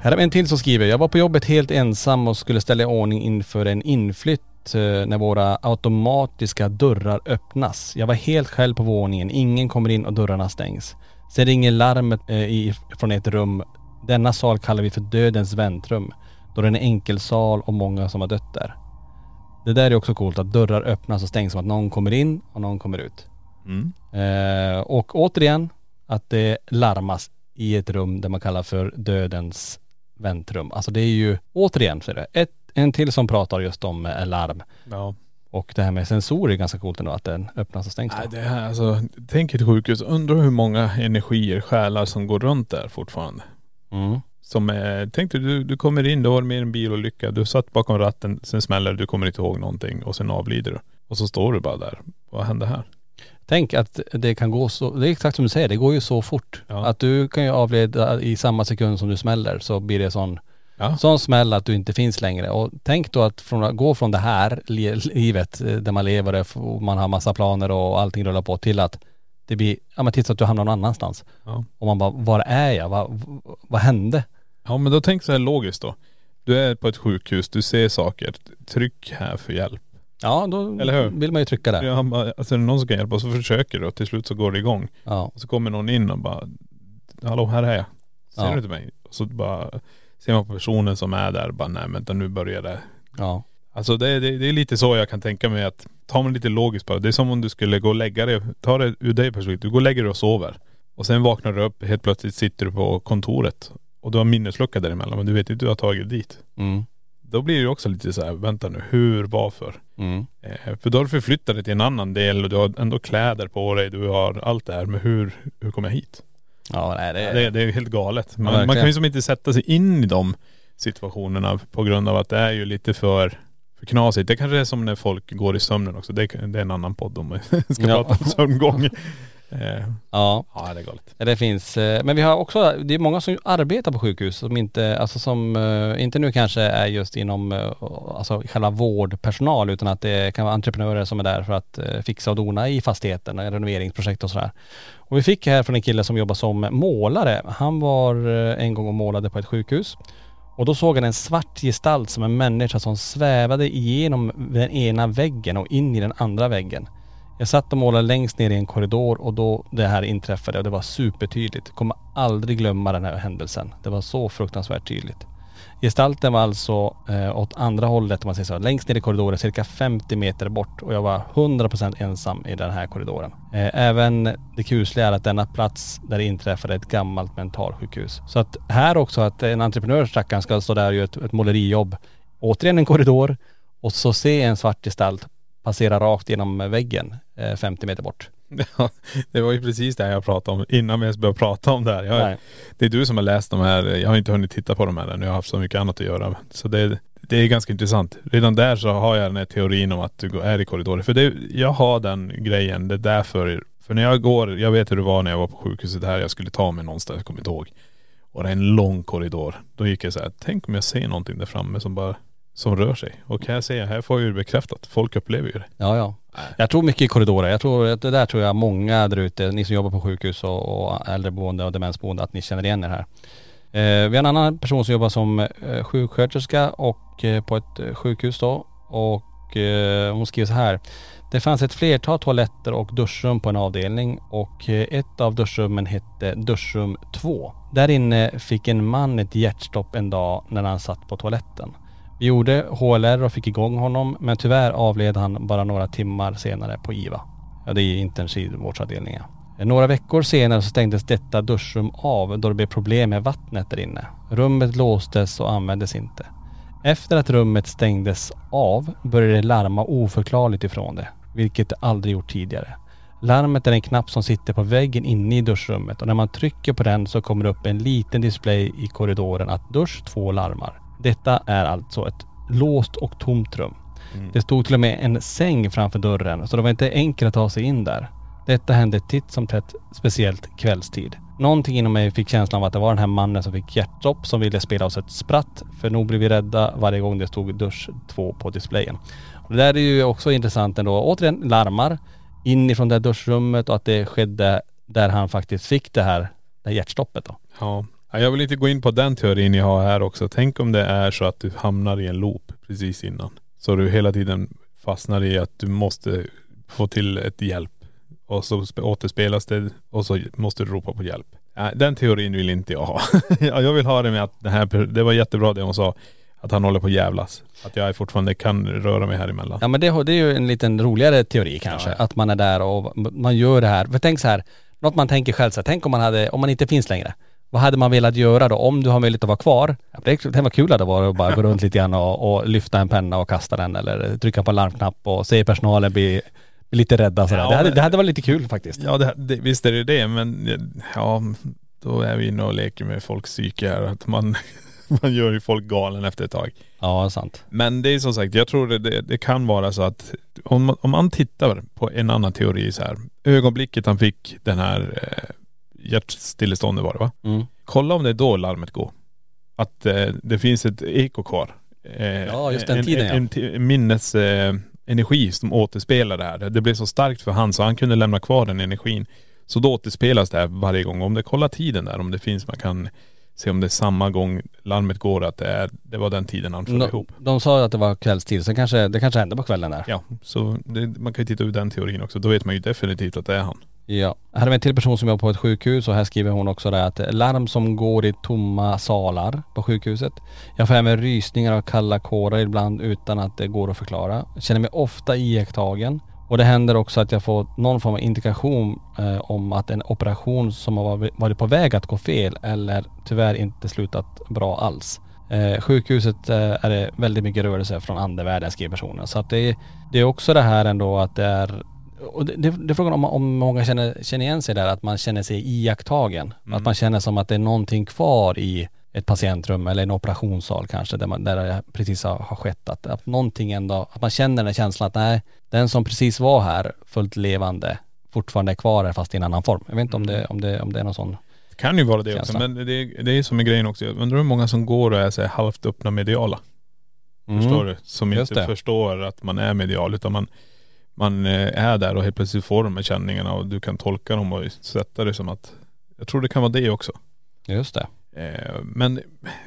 Här har vi en till som skriver. Jag var på jobbet helt ensam och skulle ställa i ordning inför en inflytt eh, när våra automatiska dörrar öppnas. Jag var helt själv på våningen. Ingen kommer in och dörrarna stängs. Sen ringer larmet eh, från ett rum. Denna sal kallar vi för dödens väntrum. Då det är en enkelsal och många som har dött där. Det där är också coolt att dörrar öppnas och stängs som att någon kommer in och någon kommer ut. Mm. Eh, och återigen att det larmas i ett rum där man kallar för dödens väntrum. Alltså det är ju, återigen så är det ett, en till som pratar just om eh, larm. Ja. Och det här med sensorer är ganska coolt ändå att den öppnas och stängs. då. Nej, det här, alltså, tänk ett sjukhus. Undrar hur många energier, själar som går runt där fortfarande. Mm. Som är, tänk dig du, du kommer in, du har med en bilolycka, du satt bakom ratten, sen smäller det, du kommer inte ihåg någonting och sen avlider du. Och så står du bara där. Vad hände här? Tänk att det kan gå så, det är exakt som du säger, det går ju så fort. Ja. Att du kan ju avleda i samma sekund som du smäller så blir det sån, Ja. sån smäll att du inte finns längre. Och tänk då att från, gå från det här li, livet eh, där man lever och man har massa planer och allting rullar på till att det blir, ja men tills att du hamnar någon annanstans. Ja. Och man bara, var är jag? Vad, vad hände? Ja men då tänk så här logiskt då. Du är på ett sjukhus, du ser saker. Tryck här för hjälp. Ja då Eller hur? vill man ju trycka där. Ja, bara, alltså är det någon som kan hjälpa så försöker du och till slut så går det igång. Ja. Och så kommer någon in och bara, hallå här är jag. Ser Ja. du inte mig? Och så bara ser man på personen som är där bara, nej vänta nu börjar det. Ja. Alltså det, det, det är lite så jag kan tänka mig att, tar man lite logiskt bara. Det är som om du skulle gå och lägga dig, ta det ur dig perspektiv. Du går och lägger dig och sover. Och sen vaknar du upp, helt plötsligt sitter du på kontoret. Och du har minneslucka däremellan men du vet inte hur du har tagit dig dit. Mm. Då blir det ju också lite så här, vänta nu, hur, varför? Mm. Eh, för då har du förflyttat dig till en annan del och du har ändå kläder på dig, du har allt det här. Men hur, hur kommer jag hit? Ja nej det, Det, det är ju helt galet. Man, man verkligen. kan ju som inte sätta sig in i de situationerna på grund av att det är ju lite för, för knasigt. Det kanske är som när folk går i sömnen också. Det, det är en annan podd om vi ska Ja. prata om sömngång. Eh, ja. ja det är galet. Det finns, eh, men vi har också, det är många som arbetar på sjukhus som inte, alltså som, eh, inte nu kanske är just inom, alltså själva vårdpersonal utan att det kan vara entreprenörer som är där för att fixa och dona i fastigheten, renoveringsprojekt och sådär. Och vi fick här från en kille som jobbar som målare. Han var en gång och målade på ett sjukhus. Och då såg han en svart gestalt som en människa som svävade igenom den ena väggen och in i den andra väggen. Jag satt och målade längst ner i en korridor och då det här inträffade och det var supertydligt. Kommer aldrig glömma den här händelsen. Det var så fruktansvärt tydligt. Gestalten var alltså eh, åt andra hållet om man säger så, längst ner i korridoren, cirka 50 meter bort och jag var 100% ensam i den här korridoren. Eh, även det kusliga är att denna plats där det inträffade ett gammalt mentalsjukhus. Så att här också att en entreprenör stackaren ska stå där och göra ett, ett målerijobb. Återigen en korridor och så se en svart gestalt passera rakt genom väggen eh, 50 meter bort. Ja, det var ju precis det jag pratade om innan vi ens började prata om det här. Jag, det är du som har läst de här, jag har inte hunnit titta på de här än, jag har haft så mycket annat att göra. Så det, det är ganska intressant. Redan där så har jag den här teorin om att du är i korridorer. För det, jag har den grejen, det är därför. För när jag går, jag vet hur det var när jag var på sjukhuset här, jag skulle ta mig någonstans, jag kommer inte ihåg. Och det är en lång korridor. Då gick jag så här, tänk om jag ser någonting där framme som bara, som rör sig. Och ser jag, här får jag ju bekräftat. Folk upplever ju det. Ja, ja. Jag tror mycket i korridorer. Jag tror det där tror jag många där ute, ni som jobbar på sjukhus och, och äldreboende och demensboende, att ni känner igen er här. Eh, vi har en annan person som jobbar som eh, sjuksköterska och eh, på ett eh, sjukhus då. Och eh, hon skriver så här. Det fanns ett flertal toaletter och duschrum på en avdelning och eh, ett av duschrummen hette duschrum 2. Där inne fick en man ett hjärtstopp en dag när han satt på toaletten. Vi gjorde HLR och fick igång honom men tyvärr avled han bara några timmar senare på IVA. Ja det är intensivvårdsavdelningen. Några veckor senare så stängdes detta duschrum av då det blev problem med vattnet där inne. Rummet låstes och användes inte. Efter att rummet stängdes av började det larma oförklarligt ifrån det, vilket det aldrig gjort tidigare. Larmet är en knapp som sitter på väggen inne i duschrummet och när man trycker på den så kommer det upp en liten display i korridoren att dusch 2 larmar. Detta är alltså ett låst och tomt rum. Det stod till och med en säng framför dörren så det var inte enkelt att ta sig in där. Detta hände titt som tätt, speciellt kvällstid. Någonting inom mig fick känslan av att det var den här mannen som fick hjärtstopp som ville spela oss ett spratt. För nog blev vi rädda varje gång det stod dusch 2 på displayen. Och det där är ju också intressant ändå. Återigen larmar inifrån det här duschrummet och att det skedde där han faktiskt fick det här, det här hjärtstoppet då. Ja. Ja, Jag vill inte gå in på den teorin jag har här också. Tänk om det är så att du hamnar i en loop precis innan. Så du hela tiden fastnar i att du måste få till ett hjälp. Och så sp- återspelas det och så måste du ropa på hjälp. Den teorin vill inte jag ha. Ja, jag vill ha det med att det här, det var jättebra det hon sa. Att han håller på att jävlas. Att jag fortfarande kan röra mig här emellan. Ja men det, det är ju en liten roligare teori kanske. Ja. Att man är där och man gör det här. För tänk så här, något man tänker själv så här, tänk om man hade, om man inte finns längre. Vad hade man velat göra då? Om du har möjlighet att vara kvar. Det det var kul att det var att bara gå runt lite grann och, och lyfta en penna och kasta den eller trycka på larmknapp och se personalen bli, lite rädda sådär. Ja, det, hade, det hade varit lite kul faktiskt. Ja det, det, visst är det det men ja, då är vi inne och leker med folks psyke här. Att man, man gör ju folk galen efter ett tag. Ja, sant. Men det är som sagt, jag tror det, det, kan vara så att om, man- om man tittar på en annan teori så här. Ögonblicket han fick den här eh, hjärtstilleståndet var det va? Mm. Kolla om det är då larmet går. Att eh, det finns ett eko kvar. Eh, Ja, just den en, tiden, en, en, en minnes eh, energi som återspelar det här. Det blev så starkt för han så han kunde lämna kvar den energin. Så då återspelas det här varje gång. Om det kollar tiden där, om det finns, man kan se om det är samma gång larmet går att det, är, det var den tiden han föll ihop. de sa att det var kvällstid, så kanske, det kanske hände på kvällen där. Ja, så det, man kan ju titta ur den teorin också. Då vet man ju definitivt att det är han. Ja. Här har vi en till person som jobbar på ett sjukhus och här skriver hon också det att larm som går i tomma salar på sjukhuset. Jag får även rysningar och kalla kårar ibland utan att det går att förklara. Jag känner mig ofta iakttagen. Och det händer också att jag får någon form av indikation eh, om att en operation som har varit- på väg att gå fel eller tyvärr inte slutat bra alls. Eh, sjukhuset eh, är det väldigt mycket rörelse från andevärlden skriver personen. Så att det, det är också det här ändå att det är och det, det, det är frågan om, om många känner, känner igen sig där, att man känner sig iakttagen. Att man känner som att det är någonting kvar i ett patientrum eller en operationssal kanske, där, man, där det precis har, har skett. Att, att någonting ändå, att man känner den här känslan att nej, den som precis var här, fullt levande, fortfarande är kvar här fast i en annan form. Jag vet inte om det, om det, om det är någon sån Det kan ju vara det också. Men det, det är som en grej också. Jag undrar hur många som går och är så här halvt öppna mediala. Förstår du? Som Just inte det. förstår att man är medial utan man, man eh, är där och helt plötsligt får de här känningarna och du kan tolka dem och sätta det som att Jag tror det kan vara det också. Just det. Eh, Men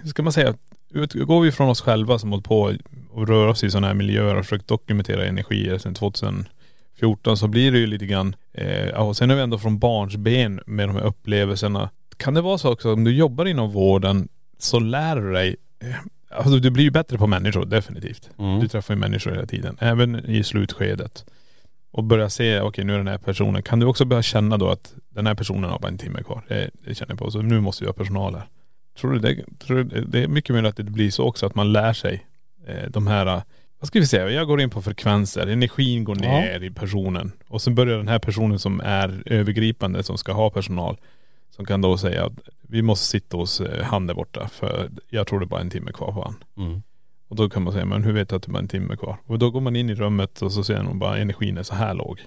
ska man säga, utgår vi från oss själva som hållit på och rör oss i sådana här miljöer och försökt dokumentera energier sedan 2014 så blir det ju lite grann, eh, och sen är vi ändå från barnsben med de här upplevelserna. Kan det vara så också om du jobbar inom vården så lär du dig, eh, alltså du blir ju bättre på människor definitivt. Mm. Du träffar ju människor hela tiden, även i slutskedet. Och börja se, okej nu är den här personen, kan du också börja känna då att den här personen har bara en timme kvar. Det, det känner jag på, så nu måste vi ha personal här. Tror du det, tror du det, är mycket mer att det blir så också att man lär sig eh, de här, vad ska vi säga, jag går in på frekvenser, energin går Ja. ner i personen. Och sen börjar den här personen som är övergripande, som ska ha personal, som kan då säga att vi måste sitta hos eh, han där borta för jag tror det är bara en timme kvar på han. Mm. Och då kan man säga, men hur vet du att det bara är en timme kvar? Och då går man in i rummet och så ser man bara energin är så här låg.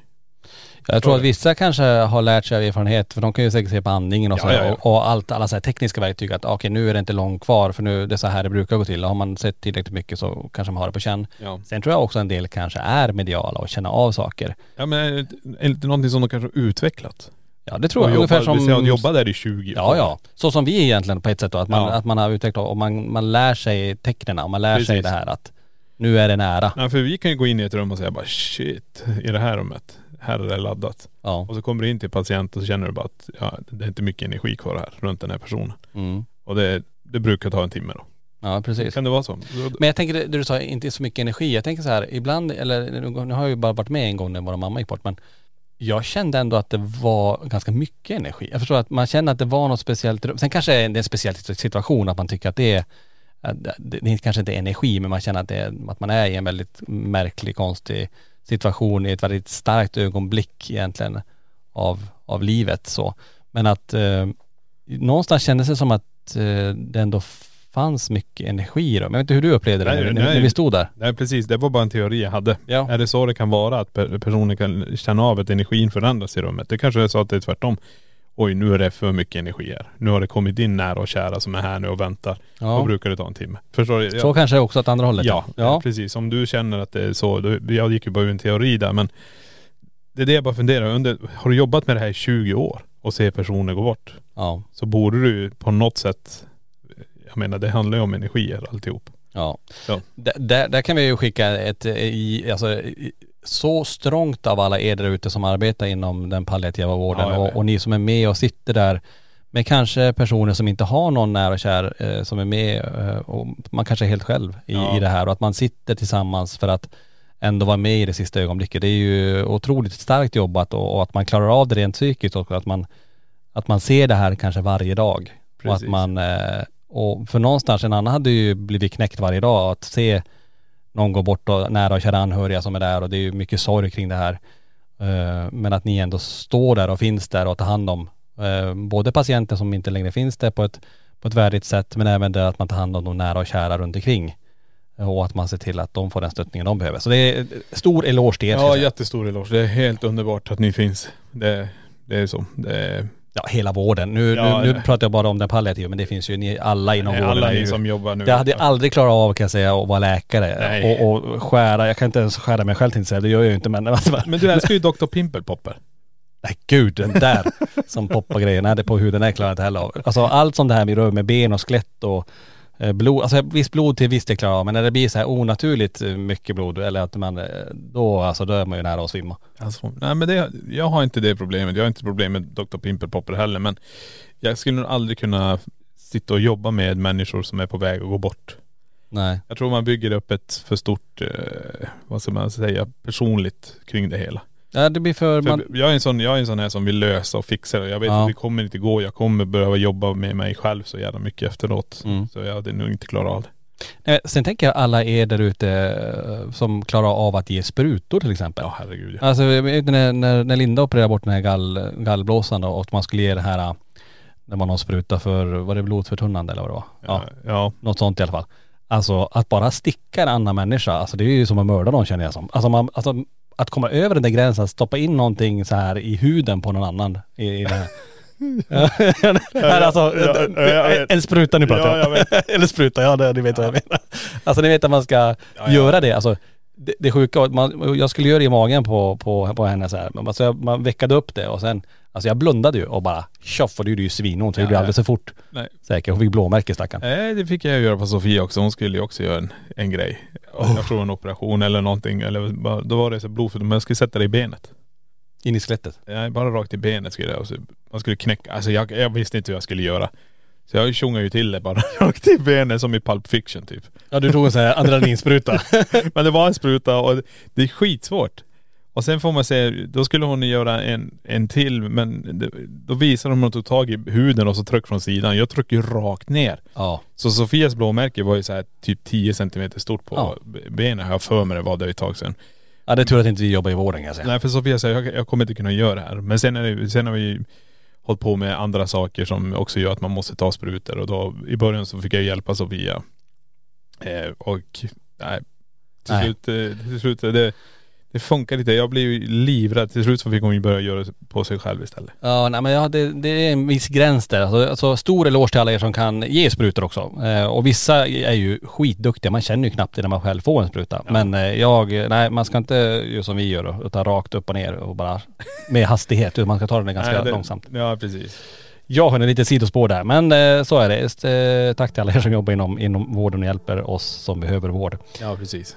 Jag tror att vissa kanske har lärt sig av erfarenhet, för de kan ju säkert se på andningen och Ja, ja, ja. och, och allt, alla så tekniska verktyg att okej nu är det inte långt kvar för nu det är så här det brukar gå till. Och har man sett tillräckligt mycket så kanske man har det på känn. Ja. Sen tror jag också en del kanske är mediala och känner av saker. Ja men är det någonting som de kanske har utvecklat? Ja det tror jag. Ungefär som.. som... jobba där i 20 år. Ja ja. Så som vi egentligen på ett sätt då, att man, Ja. att man har utvecklat och man, man lär sig tecknen och man lär sig Precis. det här att nu är det nära. Nej för vi kan ju gå in i ett rum och säga bara shit, i det här rummet, här är det laddat. Ja. Och så kommer du in till patient och så känner du bara att ja, det är inte mycket energi kvar här runt den här personen. Mm. Och det, det brukar ta en timme då. Ja precis. Kan det vara så? Men jag tänker det du sa, inte så mycket energi. Jag tänker så här, ibland, eller nu har jag ju bara varit med en gång när vår mamma gick bort men jag kände ändå att det var ganska mycket energi. Jag förstår att man känner att det var något speciellt rum. Sen kanske det är en speciell situation att man tycker att det är, det, är kanske inte energi men man känner att, det är, att man är i en väldigt märklig, konstig situation i ett väldigt starkt ögonblick egentligen av, av livet så. Men att eh, någonstans kändes det som att eh, det ändå fanns mycket energi då. Men jag vet inte hur du upplevde det Nej, när, nej. när vi stod där? Nej precis, det var bara en teori jag hade. Ja. Är det så det kan vara att per- personen kan känna av att energin förändras i rummet? Det kanske är så att det är tvärtom. Oj nu är det för mycket energi här. Nu har det kommit in nära och kära som är här nu och väntar. Då Ja. brukar det ta en timme. Förstår du? Så kanske också åt andra hållet? Ja, ja. precis. Om du känner att det är så, då, jag gick ju bara ur en teori där men det är det jag bara funderar under, har du jobbat med det här i 20 år och ser personer gå bort Ja. så borde du på något sätt, jag menar det handlar ju om energier alltihop. Ja. Så. Där, där, kan vi ju skicka ett, eh, i, alltså, i- så strångt av alla er där ute som arbetar inom den palliativa vården Ja, och, och ni som är med och sitter där med kanske personer som inte har någon nära och kär eh, som är med eh, och man kanske är helt själv i, Ja. i det här och att man sitter tillsammans för att ändå vara med i det sista ögonblicket. Det är ju otroligt starkt jobbat och, och att man klarar av det rent psykiskt och att man, att man ser det här kanske varje dag. Och att Precis. man, eh, och för någonstans en annan hade ju blivit knäckt varje dag att se någon gå bort och nära och kära anhöriga som är där och det är ju mycket sorg kring det här. Eh, Men att ni ändå står där och finns där och tar hand om eh, både patienter som inte längre finns där på ett, på ett värdigt sätt men även det att man tar hand om de nära och kära runt omkring. Och att man ser till att de får den stöttningen de behöver. Så det är stor eloge till er. Ja jättestor eloge. Det är helt underbart att ni finns. Det, det är så. Det är, ja, hela vården. Nu, Ja, nu, nu pratar jag bara om den palliativa men det finns ju ni alla inom vården. alla är ni ju- som jobbar nu. Jag hade aldrig klarat av kan jag säga att vara läkare Nej. och, och skära, jag kan inte ens skära mig själv tänkte jag säga, det gör jag ju inte men Men du älskar ju Dr. Pimpelpopper. Nej gud, den där som poppar grejer, nej det på huden, det klarar jag inte heller av. Alltså allt som det här vi rör med ben och skelett och blod, alltså visst blod till visst det klarar av men när det blir så här onaturligt eh, mycket blod eller att man, eh, då alltså då är man ju nära att svimma. Alltså, nej men det, jag har inte det problemet. Jag har inte problem med Dr. Pimpelpopper heller men jag skulle nog aldrig kunna sitta och jobba med människor som är på väg att gå bort. Nej. Jag tror man bygger upp ett för stort, eh, vad ska man säga, personligt kring det hela. Ja det blir för, För man, jag, är en sån, jag är en sån här som vill lösa och fixa det. Jag vet Ja. att det kommer inte gå. Jag kommer behöva jobba med mig själv så jävla mycket efteråt. Mm. Så jag hade nog inte klarat av det. Eh, sen tänker jag alla er där ute eh, som klarar av att ge sprutor till exempel. Ja herregud ja. Alltså när, när Linda opererade bort den här gall, gallblåsan då, och man skulle ge det här, eh, när man har spruta för, var det blodförtunnande eller vad det var? Ja. ja. Något sånt i alla fall. Alltså att bara sticka en annan människa, alltså det är ju som att mörda någon känner jag som. Alltså, man, alltså att komma över den där gränsen, att stoppa in någonting så här i huden på någon annan i, i det här. Nej, alltså, en spruta nu pratar Ja, jag. Eller spruta, ja det, ni vet vad jag menar. Alltså ni vet att man ska göra det. Alltså det, det sjuka man, jag skulle göra det i magen på, på, på henne så här. Alltså, man veckade upp det och sen, alltså jag blundade ju och bara tjoff och det gjorde ju svinont. Det gjorde ja. alldeles för fort. Nej. Säkert. Hon fick blåmärke stackarn. Nej det fick jag göra på Sofia också. Hon skulle ju också göra en, en grej. Jag tror en operation eller någonting. Eller då var det så blodförd. Men jag skulle sätta det i benet. In i skelettet. Nej, bara rakt i benet skulle jag. Man skulle knäcka. Alltså jag, jag visste inte hur jag skulle göra. Så jag tjongade ju till det bara rakt i benet som i Pulp Fiction typ. Ja du tog en sån här adrenalinspruta. Men det var en spruta och det är skitsvårt. Och sen får man se, då skulle hon göra en, en till men då visade de att de tog tag i huden och så tryck från sidan. Jag tryckte ju rakt ner. ja. Så Sofias blåmärke var ju så här typ 10 centimeter stort på Ja. be- benen. Jag har för mig det var det ett tag sedan. Ja det är tur att inte vi jobbar i vården kan jag säga. Nej för Sofia sa jag, jag kommer inte kunna göra det här. Men sen, är det, sen har vi hållit på med andra saker som också gör att man måste ta sprutor. Och då i början så fick jag hjälpa Sofia. Eh, och nej, till Nej. slut, eh, till slut det, det funkar inte. Jag blev ju livrädd. Till slut så fick hon ju börja göra det på sig själv istället. Ja nej men ja, det, det är en viss gräns där. Alltså, alltså stor eloge till alla er som kan ge sprutor också. Eh, och vissa är ju skitduktiga. Man känner ju knappt det när man själv får en spruta. Men eh, jag, nej man ska inte göra som vi gör då, utan rakt upp och ner och bara med hastighet. Utan man ska ta den ganska Nej, det, långsamt. Ja precis. Jag har en lite sidospår där men eh, så är det. Eh, tack till alla er som jobbar inom, inom vården och hjälper oss som behöver vård. Ja precis.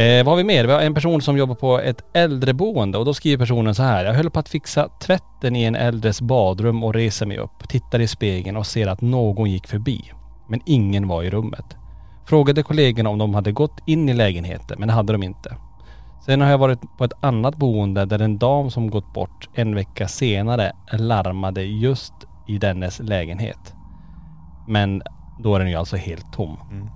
Eh, vad har vi mer? Vi har en person som jobbar på ett äldreboende och då skriver personen så här. Jag höll på att fixa tvätten i en äldres badrum och reser mig upp, tittar i spegeln och ser att någon gick förbi. Men ingen var i rummet. Frågade kollegorna om de hade gått in i lägenheten, men det hade de inte. Sen har jag varit på ett annat boende där en dam som gått bort en vecka senare larmade just i dennes lägenhet. Men då är den ju alltså helt tom. Mm.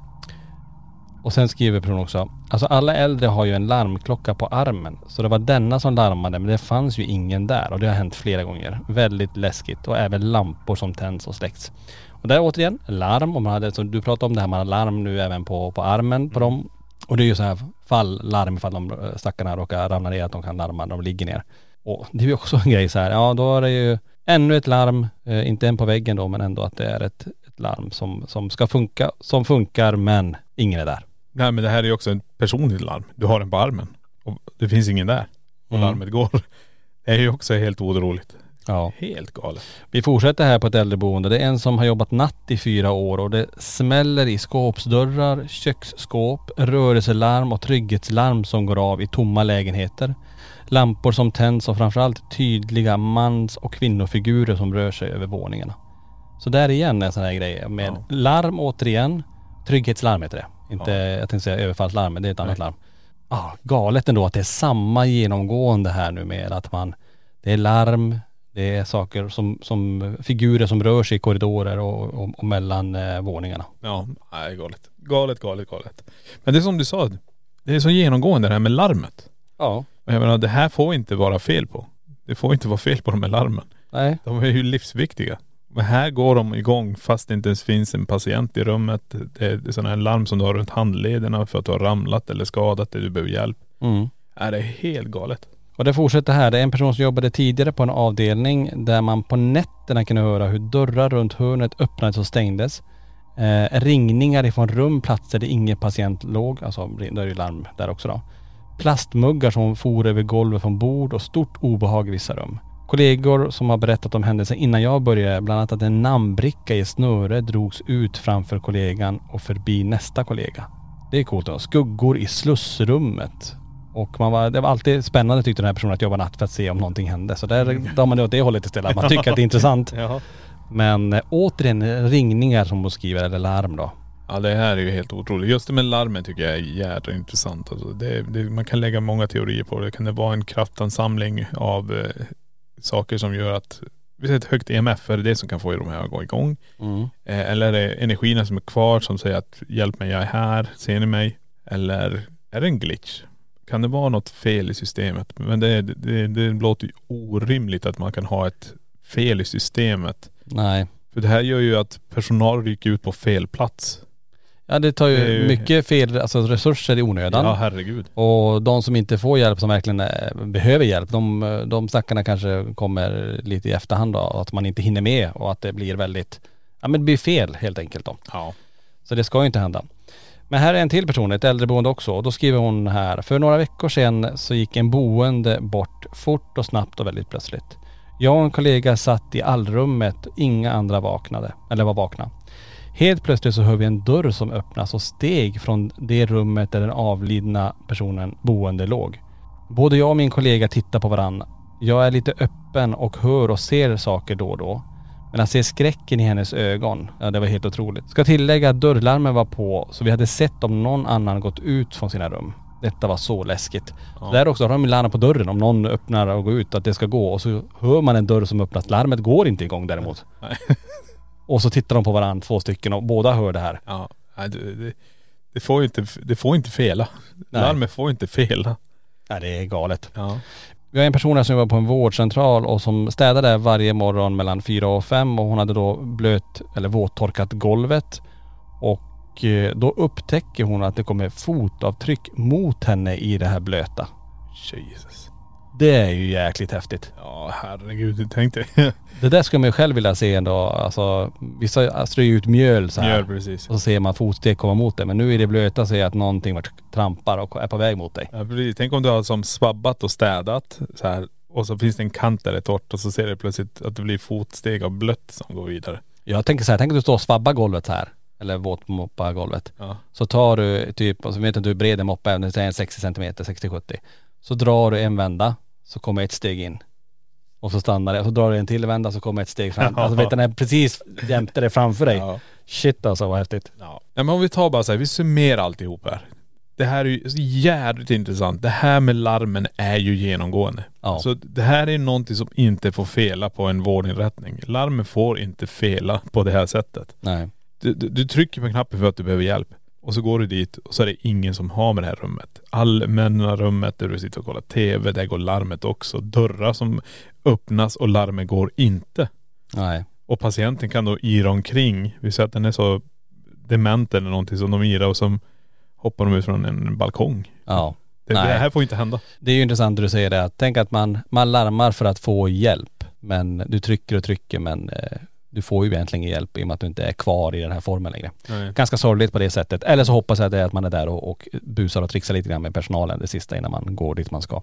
Och sen skriver personen också, alltså alla äldre har ju en larmklocka på armen. Så det var denna som larmade men det fanns ju ingen där och det har hänt flera gånger. Väldigt läskigt och även lampor som tänds och släcks. Och där återigen, larm. Och man hade, så du pratade om det här, man har larm nu även på, på armen på dem. Och det är ju så här falllarm ifall de eh, stackarna råkar ramla ner, att de kan larma när de ligger ner. Och det är ju också en grej så här, ja då är det ju ännu ett larm, eh, inte en på väggen då men ändå att det är ett, ett larm som, som ska funka, som funkar men ingen är där. Nej men det här är ju också ett personligt larm. Du har den på armen. Och det finns ingen där. Och Mm. larmet går. Det är ju också helt otroligt. Ja. Helt galet. Vi fortsätter här på ett äldreboende. Det är en som har jobbat natt i fyra år och det smäller i skåpsdörrar, köksskåp, rörelselarm och trygghetslarm som går av i tomma lägenheter. Lampor som tänds och framförallt tydliga mans och kvinnofigurer som rör sig över våningarna. Så där igen är en sån här grej med larm återigen. Trygghetslarm heter det. Inte, jag tänkte säga överfallslarm, men det är ett annat Nej. larm. Ah, galet ändå att det är samma genomgående här nu med att man, det är larm, det är saker som, som figurer som rör sig i korridorer och, och, och mellan eh, våningarna. Ja, nej galet. Galet, galet, galet. Men det är som du sa, det är så genomgående det här med larmet. Ja. Jag menar det här får inte vara fel på. Det får inte vara fel på de här larmen. Nej. De är ju livsviktiga. Här går de igång fast det inte ens finns en patient i rummet. Det är sådana här larm som du har runt handlederna för att du har ramlat eller skadat dig, du behöver hjälp. Mm. Är det är helt galet. Och det fortsätter här. Det är en person som jobbade tidigare på en avdelning där man på nätterna kunde höra hur dörrar runt hörnet öppnades och stängdes. Eh, ringningar ifrån rum, platser där ingen patient låg. Alltså då är ju larm där också då. Plastmuggar som for över golvet från bord och stort obehag i vissa rum. Kollegor som har berättat om händelsen innan jag började, bland annat att en namnbricka i snöre drogs ut framför kollegan och förbi nästa kollega. Det är coolt då. Skuggor i slussrummet. Och man var, det var alltid spännande tyckte den här personen att jobba natt för att se om någonting hände. Så där drar man det åt det hållet istället. Man tycker att det är intressant. Men eh, återigen ringningar som hon skriver, eller larm då. Ja det här är ju helt otroligt. Just det med larmen tycker jag är jädra intressant. Alltså det, det, man kan lägga många teorier på det. Kan det vara en kraftansamling av eh, saker som gör att, vi säger ett högt EMF, är det det som kan få de här att gå igång? Mm. Eh, eller är det energierna som är kvar som säger att hjälp mig, jag är här, ser ni mig? Eller är det en glitch? Kan det vara något fel i systemet? Men det, det, det låter ju orimligt att man kan ha ett fel i systemet. Nej. För det här gör ju att personal rycker ut på fel plats. Ja det tar ju, Det ju- mycket fel, alltså resurser i onödan. Ja herregud. Och de som inte får hjälp, som verkligen eh, behöver hjälp, de, de stackarna kanske kommer lite i efterhand då. Att man inte hinner med och att det blir väldigt, ja men det blir fel helt enkelt då. Ja. Så det ska ju inte hända. Men här är en till person, ett äldreboende också. Och då skriver hon här. För några veckor sedan så gick en boende bort fort och snabbt och väldigt plötsligt. Jag och en kollega satt i allrummet, inga andra vaknade, eller var vakna. Helt plötsligt så hör vi en dörr som öppnas och steg från det rummet där den avlidna personen boende låg. Både jag och min kollega tittar på varandra. Jag är lite öppen och hör och ser saker då och då. Men att se skräcken i hennes ögon, ja det var helt otroligt. Ska tillägga att dörrlarmen var på så vi hade sett om någon annan gått ut från sina rum. Detta var så läskigt. Ja. Där också har de larm på dörren om någon öppnar och går ut att det ska gå och så hör man en dörr som öppnas. Larmet går inte igång däremot. Nej. Och så tittar de på varandra två stycken och båda hör det här. Ja, nej, det, det, det får ju inte, det får inte fela. Nej. Larmet får inte fela. Nej det är galet. Ja. Vi har en person här som jobbar på en vårdcentral och som städar där varje morgon mellan fyra och fem och hon hade då blöt eller våttorkat golvet. Och eh, då upptäcker hon att det kommer fotavtryck mot henne i det här blöta. Jesus. Det är ju jäkligt häftigt. Ja herregud, tänk dig. Det där skulle man ju själv vilja se ändå. Alltså vissa strör ju ut mjöl så här. Gör precis. Och så ser man fotsteg komma mot dig. Men nu i det blöta ser jag att någonting vart trampar och är på väg mot dig. Ja, precis. Tänk om du har som svabbat och städat så här och så finns det en kant där det är torrt och så ser du plötsligt att det blir fotsteg av blött som går vidare. Jag tänker så här, tänk att du står och svabbar golvet så här. Eller våtmoppar golvet. Ja. Så tar du typ, och så vet inte hur bred en moppe är, det är en 60 cm, 60-70. Så drar du en vända, så kommer ett steg in. Och så stannar det. Och så drar du en till vända så kommer ett steg fram. Ja. Alltså vet du, den är precis jämte dig framför dig. Ja. Shit alltså vad häftigt. Ja. men om vi tar bara så här, vi summerar alltihop här. Det här är ju jävligt intressant. Det här med larmen är ju genomgående. Ja. Så det här är någonting som inte får fela på en vårdinrättning. Larmen får inte fela på det här sättet. Nej. Du, du, du trycker på knappen för att du behöver hjälp. Och så går du dit och så är det ingen som har med det här rummet. Allmänna rummet där du sitter och kollar TV, där går larmet också. Dörrar som öppnas och larmet går inte. Nej. Och patienten kan då yra omkring. Vi säger att den är så dement eller någonting som de irar och som hoppar de ut från en balkong. Ja. Det, det här får inte hända. Det är ju intressant att du säger det. Tänk att man, man larmar för att få hjälp. Men du trycker och trycker men eh, du får ju egentligen hjälp i och med att du inte är kvar i den här formen längre. Nej. Ganska sorgligt på det sättet. Eller så hoppas jag att det är att man är där och, och busar och trixar lite grann med personalen det sista innan man går dit man ska.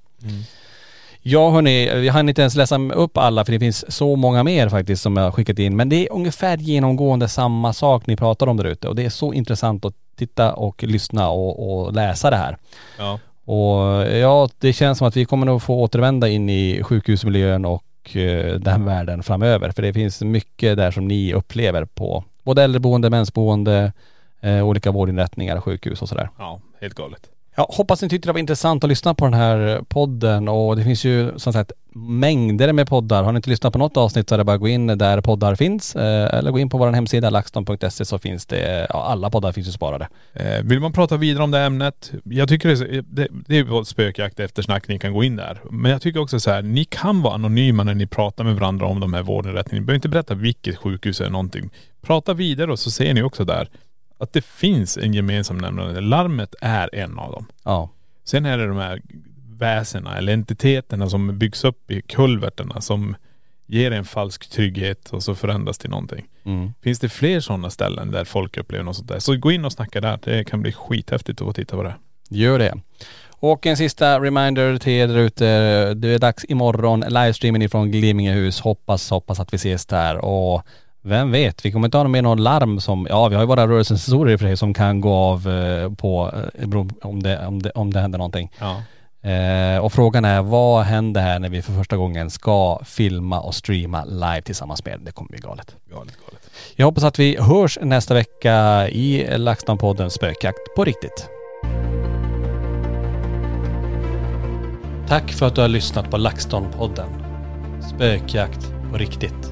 Ja hörni, jag hann inte ens läsa upp alla för det finns så många mer faktiskt som jag har skickat in. Men det är ungefär genomgående samma sak ni pratar om där ute och det är så intressant att titta och lyssna och, och läsa det här. Ja. Och ja, det känns som att vi kommer nog få återvända in i sjukhusmiljön och och eh, den världen framöver. För det finns mycket där som ni upplever på både äldreboende, mänsboende, eh, olika vårdinrättningar, sjukhus och sådär. Ja, helt galet. Ja hoppas ni tyckte det var intressant att lyssna på den här podden och det finns ju som sagt mängder med poddar. Har ni inte lyssnat på något avsnitt så är det bara att gå in där poddar finns eh, eller gå in på vår hemsida laxton.se så finns det, ja alla poddar finns ju sparade. Eh, vill man prata vidare om det ämnet? Jag tycker det det, det är på spökjakt eftersnack ni kan gå in där. Men jag tycker också så här, ni kan vara anonyma när ni pratar med varandra om de här vårdinrättningarna. Ni behöver inte berätta vilket sjukhus eller någonting. Prata vidare och så ser ni också där att det finns en gemensam nämnare. Larmet är en av dem. Ja. Sen är det de här väsena eller entiteterna som byggs upp i kulverterna som ger en falsk trygghet och så förändras till någonting. Mm. Finns det fler sådana ställen där folk upplever något sånt där så gå in och snacka där. Det kan bli skithäftigt att få titta på det. Gör det. Och en sista reminder till er där ute. Det är dags imorgon, livestreamen ifrån Glimmingehus. Hoppas, hoppas att vi ses där och vem vet, vi kommer inte ha med någon larm som, ja vi har ju våra rörelsesensorer i och för sig som kan gå av eh, på, eh, om det, om det, om det händer någonting. Ja. Eh, och frågan är, vad händer här när vi för första gången ska filma och streama live tillsammans med? Det kommer bli galet. Galet, galet. Jag hoppas att vi hörs nästa vecka i LaxTon-podden Spökjakt på riktigt. Tack för att du har lyssnat på LaxTon-podden. Spökjakt på riktigt.